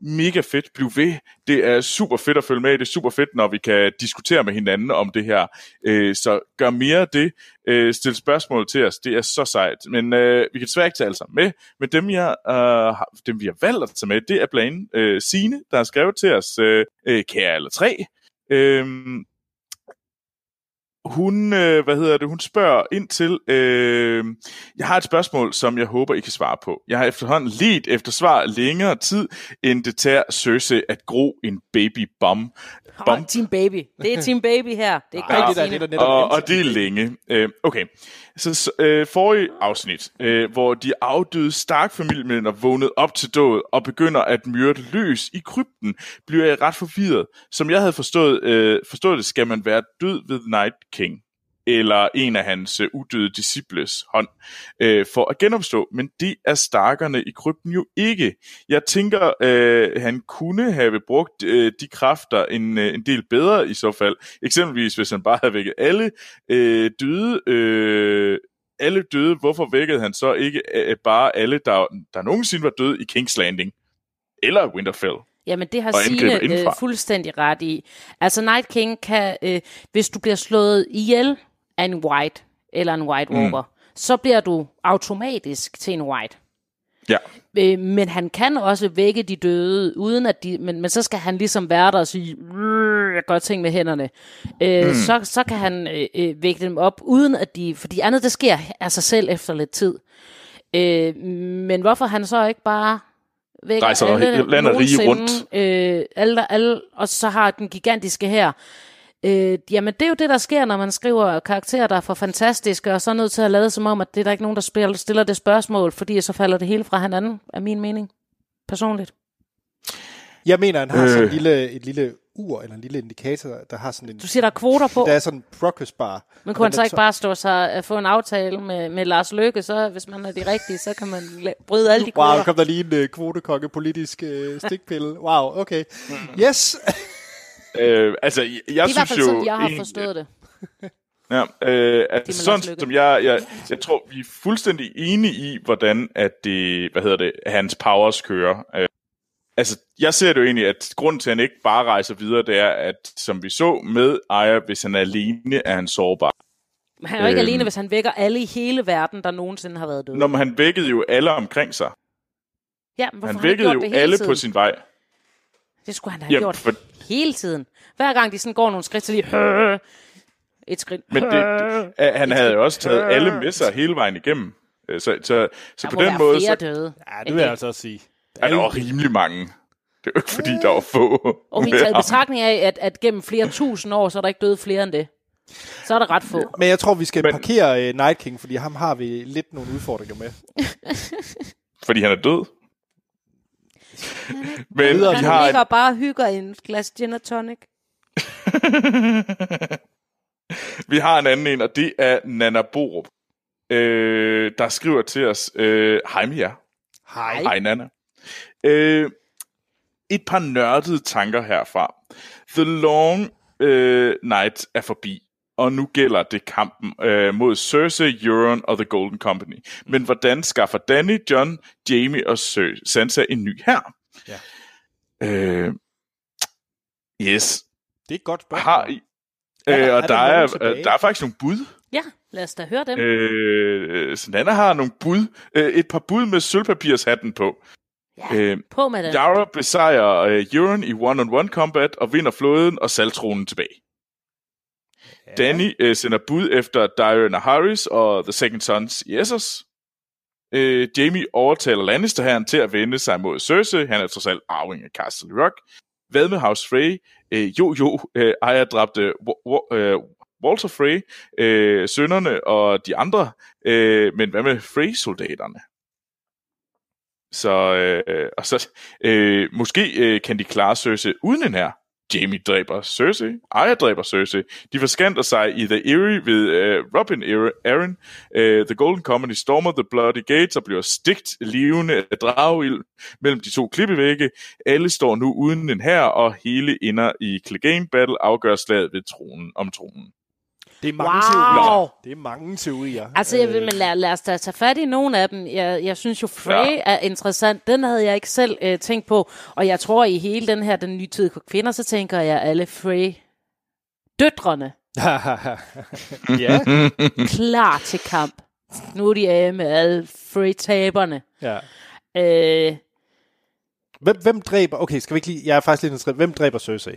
Mega fedt, bliv ved. Det er super fedt at følge med. Det er super fedt, når vi kan diskutere med hinanden om det her. Øh, så gør mere af det. Øh, stil spørgsmål til os. Det er så sejt. Men øh, vi kan desværre ikke tage alle sammen med. Men dem, jeg, øh, har, dem vi har valgt at tage med, det er blandt andet øh, Signe, der har skrevet til os, øh, øh, kære alle tre. Øhm, hun, øh, hvad hedder det, hun spørger ind til, øh, jeg har et spørgsmål, som jeg håber, I kan svare på. Jeg har efterhånden lidt efter svar længere tid, end det tager Cersei at gro en baby bum. Oh, team Baby. Det er Team Baby her. Det er ikke det der, det der netop Og, og det er længe. Øh, okay, så så, øh, forrige afsnit, øh, hvor de afdøde Stark-familiemedlemmer vågnede op til død og begynder at myrde løs i krypten, bliver jeg ret forvirret. Som jeg havde forstået, øh, forstået det, skal man være død ved Night King eller en af hans øh, udøde disciples hånd, øh, for at genopstå. Men det er starkerne i krypten jo ikke. Jeg tænker, øh, han kunne have brugt øh, de kræfter en, øh, en del bedre i så fald. Eksempelvis, hvis han bare havde vækket alle øh, døde... Øh, alle døde, hvorfor vækkede han så ikke øh, bare alle, der, der nogensinde var døde i King's Landing? Eller Winterfell? Jamen, det har Signe øh, fuldstændig ret i. Altså, Night King kan, øh, hvis du bliver slået ihjel af en White, eller en White Walker, mm. så bliver du automatisk til en White. Ja. Øh, men han kan også vække de døde, uden at de, men, men så skal han ligesom være der og sige, "Mm, jeg gør ting med hænderne. Øh, mm. så, så kan han øh, øh, vække dem op, uden at de, fordi andet det sker af sig selv efter lidt tid. Øh, men hvorfor han så ikke bare vækker Rejser alle land og rige nogensinde, Øh, alle, alle, og så har den gigantiske her. Øh, jamen, det er jo det, der sker, når man skriver karakterer, der er for fantastiske, og så er nødt til at lade som om, at det er der ikke nogen, der spiller, stiller det spørgsmål, fordi så falder det hele fra hinanden, er min mening. Personligt. Jeg mener, han har sådan Øh. et lille, et lille ur, eller en lille indikator, der har sådan en... Du siger, der er kvoter på, Der er sådan en progress bar. men kunne han Og så ikke bare stå sig at få en aftale med, med Lars Løkke, så hvis man er de rigtige, så kan man la- bryde alle de Wow, kvoter. kom der lige en uh, kvotekonge politisk uh, stikpille. Wow, okay. Yes. Øh, altså, jeg, jeg Det er i hvert synes fald jo... sådan, jeg har forstået det. Ja, øh, med sådan som jeg, jeg, jeg tror, vi er fuldstændig enige i, hvordan at det, hvad hedder det, hans powers kører. Øh, altså, jeg ser det jo egentlig, at grunden til, at han ikke bare rejser videre, det er, at som vi så med Aya, hvis han er alene, er han sårbar. Men han er jo ikke Øhm. alene, hvis han vækker alle i hele verden, der nogensinde har været døde. Når han vækkede jo alle omkring sig. ja, men Han han vækkede gjort jo alle tiden? på sin vej. Det skulle han have Jamen, gjort for- hele tiden. Hver gang de sådan går nogle skridt, så lige... Et skridt. Men det, det, han havde jo også taget alle med sig hele vejen igennem. Øh, Så, så, så der på den måde, flere så døde. Ja, det vil jeg altså også sige. er der jo rimelig mange. Det er jo ikke, fordi der var få. Og vi tager i betragtning af, at, at gennem flere tusind år, så er der ikke døde flere end det. Så er der ret få. Men jeg tror, vi skal Men- parkere uh, Night King, fordi ham har vi lidt nogle udfordringer med. Fordi han er død. Men Han har ligger og bare og hygger en glas gin og tonic. Vi har en anden en, og det er Nana Borup, øh, der skriver til os, øh, hej med jer. Hej. Hej Nana. Øh, et par nørdede tanker herfra. The Long øh, Night er forbi, og nu gælder det kampen øh, mod Cersei, Euron og The Golden Company. Men hvordan skaffer Danny, John, Jamie og Cer- Sansa en ny her? Ja. Øh, yes. Det er et godt spørgsmål. Har I, Er der- øh, er og der der, er, tilbage? der er faktisk nogle bud. Ja, lad os da høre dem. Øh, så Nana har nogle bud. Øh, et par bud med sølvpapirshatten på. Ja, Øh, på med det. Yara besejrer øh, Euron i one-on-one combat og vinder flåden og saltronen tilbage. Ja. Danny øh, sender bud efter Diana Harris og The Second Sons i Essos. Øh, Jamie overtaler Lannister-herren til at vende sig mod Cersei. Han er trods alt arving af Castle Rock. Hvad med House Frey? Øh, jo, jo, øh, Arya dræbte Wa- øh, Walter Frey, øh, sønnerne og de andre. Øh, men hvad med Frey-soldaterne? Så, øh, og så øh, måske øh, kan de klare Cersei uden den her. Jamie dræber Cersei, Arya dræber Cersei. De forskanter sig i The Eyrie ved uh, Robin Aaron. Uh, øh, The Golden Company stormer The Bloody Gates og bliver stigt levende af dragild mellem de to klippevægge. Alle står nu uden en her, og hele ender i Clegane Battle afgør slaget ved tronen om tronen. Det er mange Wow. teorier. Det er mange teorier. Altså, jeg vil, Øh, men lad, lad os da tage fat i nogle af dem. Jeg, jeg synes jo, Frey Ja. ja. er interessant. Den havde jeg ikke selv øh, tænkt på. Og jeg tror, i hele den her, den nye tid for kvinder, så tænker jeg alle Frey døtrene ja, klar til kamp. Nu er de af med alle Frey-taberne. ja. Øh, Hvem, hvem dræber... Okay, skal vi ikke lige... Jeg er faktisk lidt interesseret. Hvem dræber Cersei?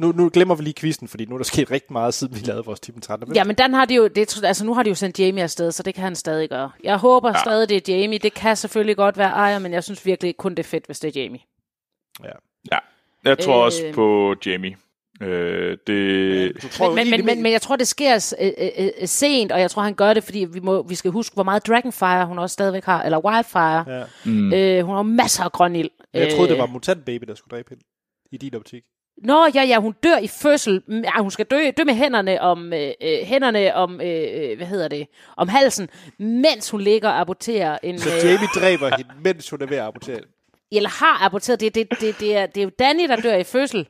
Nu, nu glemmer vi lige quizzen, fordi nu er der sket rigtig meget, siden vi lavede vores Tippen 13. Ja, men den har de jo, det, altså nu har de jo sendt Jamie afsted, så det kan han stadig gøre. Jeg håber ja. stadig, det er Jamie. Det kan selvfølgelig godt være Aya, men jeg synes virkelig kun det er fedt, hvis det er Jamie. Ja. Ja, jeg tror Øh. også på Jamie. Øh, det... Du tror Men, men, men, men, men jeg tror, det sker øh, øh, øh, sent, og jeg tror, han gør det, fordi vi, må, vi skal huske, hvor meget Dragonfire hun også stadigvæk har, eller Wildfire. Ja. Mm. Øh, hun har masser af grøn ild. Jeg troede, det Øh, var Mutant Baby, der skulle dræbe hende. I din optik. Nå, ja, ja, hun dør i fødsel. Ja, hun skal dø, dø med hænderne om, øh, øh, hænderne om øh, øh, hvad hedder det, om halsen, mens hun ligger og aborterer en... Så øh, Jamie dræber hende, mens hun er ved at abortere. eller har aborteret. Det, det, det, det, er, det er jo Danny, der dør i fødsel.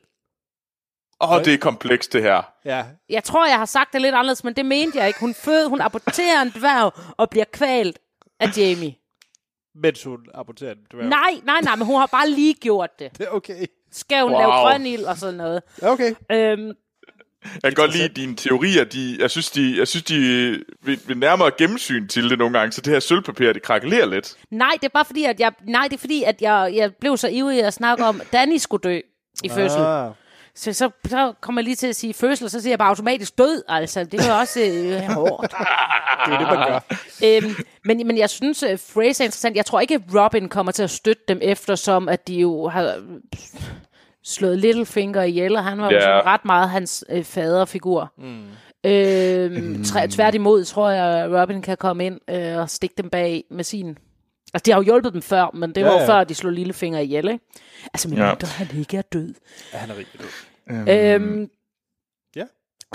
Åh, oh, det er komplekst, det her. Ja, Jeg tror, jeg har sagt det lidt anderledes, men det mente jeg ikke. Hun, fød, hun aborterer en dværg og bliver kvalt af Jamie. mens hun aborterer en dværg. Nej, nej, nej, men hun har bare lige gjort det. Det er okay. Skal hun Wow. lave grøn ild og sådan noget. Ja, Okay. Øhm, Jeg kan godt lide dine teorier. De, jeg synes, de, jeg synes, de vil, vil nærmere gennemsyn til det nogle gange, så det her sølvpapir, det krakelerer lidt. nej, det er bare fordi, at jeg, nej, det er fordi, at jeg, jeg blev så ivrig at snakke om, at Danny skulle dø i fødsel. Ah. Så, så, så kommer jeg lige til at sige fødsel, og så siger jeg bare automatisk død, altså. Det er jo også øh, hårdt. Det er det, man gør. øhm, men, men jeg synes, at Fraser er interessant. Jeg tror ikke, at Robin kommer til at støtte dem, eftersom at de jo har øh, slået Littlefinger ihjel, og han var jo Ja. sådan ret meget hans øh, faderfigur. Mm. Øhm, tvæ- tværtimod tror jeg, at Robin kan komme ind øh, og stikke dem bag med sin... Altså, de har jo hjulpet dem før, men det var Ja, jo ja. før, de slog Lillefinger ihjel, ikke? Altså, men Ja. ja. han ikke er død. Ja, han er rigtig død. Øhm, Ja.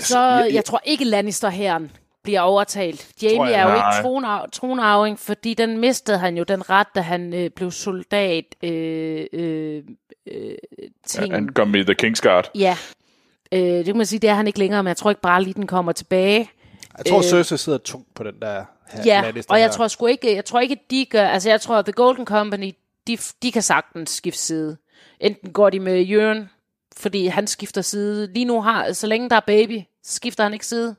så jeg tror ikke Lannister-herren bliver overtalt. Jamie jeg er jo ikke. ikke tronarv, tronarving, fordi den mistede han jo den ret, da han øh, blev soldat. Øh, øh, øh, ting. Han kom med The King's Guard. Ja. Øh, det kan man sige, det er han ikke længere, men jeg tror ikke bare lige, den kommer tilbage. Jeg tror, Øh. Cersei sidder tungt på den der her Ja, og jeg her. tror sgu ikke, jeg tror ikke, de gør, altså jeg tror, at The Golden Company, de, de kan sagtens skifte side. Enten går de med Jørgen, fordi han skifter side. Lige nu har, så længe der er baby, skifter han ikke side.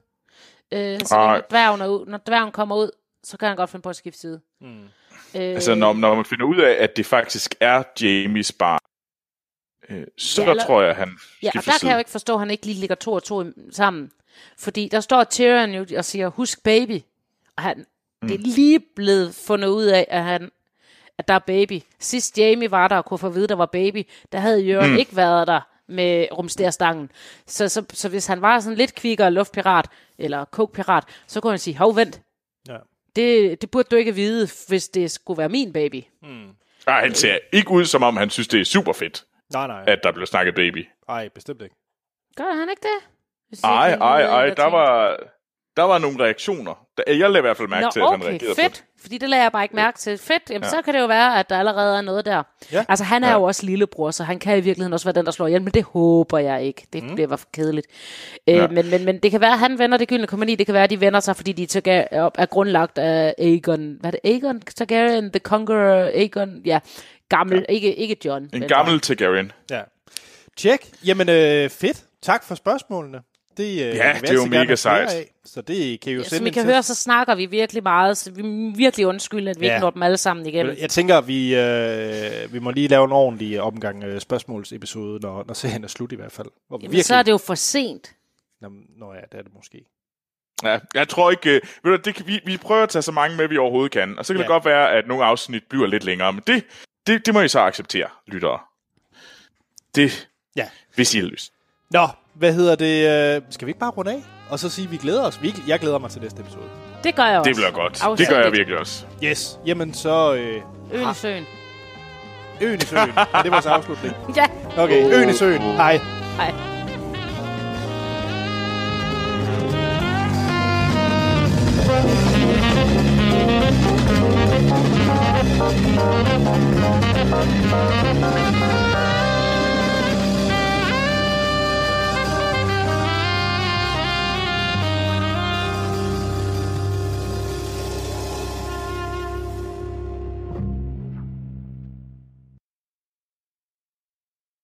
Øh, så Nej. længe dværgen er ud, når dværgen kommer ud, så kan han godt finde på at skifte side. Mm. Øh, Altså, når, når man finder ud af, at det faktisk er Jamies barn, øh, så Ja, eller- tror jeg, at han Ja, og skifter der kan side. jeg jo ikke forstå, at han ikke lige ligger to og to sammen. Fordi der står Tyrion jo og siger, husk baby. Og han, mm. det er lige blevet fundet ud af, at, han, at der er baby. Sidst Jamie var der og kunne få at vide, at der var baby, der havde Jørgen mm. ikke været der med rumsterstangen. Så, så, så hvis han var sådan lidt kvikkere luftpirat, eller kokpirat, så kunne han sige, hov, vent, Ja. det, det burde du ikke vide, hvis det skulle være min baby. Nej, han ser ikke ud, som om han synes, det er super fedt, Nej, nej. at der bliver snakket baby. Ej, bestemt ikke. Gør han ikke det? Hvis Ej, ikke han ej, ved, ej, hvad der var, der var nogle reaktioner. Jeg lavede i hvert fald mærke Nå, til, at han okay, reagerede på fedt. det. Fordi det lader jeg bare ikke mærke til. Fedt, jamen ja. så kan det jo være, at der allerede er noget der. Ja. Altså han er Ja. jo også lillebror, så han kan i virkeligheden også være den, der slår ihjel, men det håber jeg ikke. Det mm. bliver for kedeligt. Øh, Ja. men, men, men det kan være, at han vender det gyldne kompani. Det kan være, at de vender sig, fordi de Targa- er, er grundlagt af Aegon. Hvad er det? Aegon? Targaryen? The Conqueror? Aegon? Ja, gammel. Ja. Ikke, ikke John. En gammel Targaryen. Ja. Tjek. Jamen, øh, fedt. Tak for spørgsmålene. Det, øh, vi det er jo mega sejt. af, Så det kan I jo Ja, sende som I kan til høre, så snakker vi virkelig meget. Så vi er virkelig undskylde, at vi Ja. ikke når dem alle sammen igennem. Jeg tænker, vi, øh, vi må lige lave en ordentlig omgang øh, spørgsmålsepisode, når, når serien er slut i hvert fald. Hvor Jamen, så er det jo for sent. Nå, nå ja, det er det måske. Ja, jeg tror ikke... øh, Ved du, det kan, vi, vi prøver at tage så mange med, vi overhovedet kan. Og så kan ja. Ja. det godt være, at nogle afsnit bliver lidt længere. Men det, det, det må I så acceptere, lyttere. Det, Ja. hvis I har lyst. Nå, hvad hedder det? Øh, skal vi ikke bare runde af? Og så sige, at vi glæder os. Vi, jeg glæder mig til næste episode. Det gør jeg også. Det bliver godt. Det gør jeg virkelig også. Yes. Jamen så... Øh, Øen i søen. øen i søen. er det vores afslutning? Ja. Okay, øen i søen. Hej. Hej.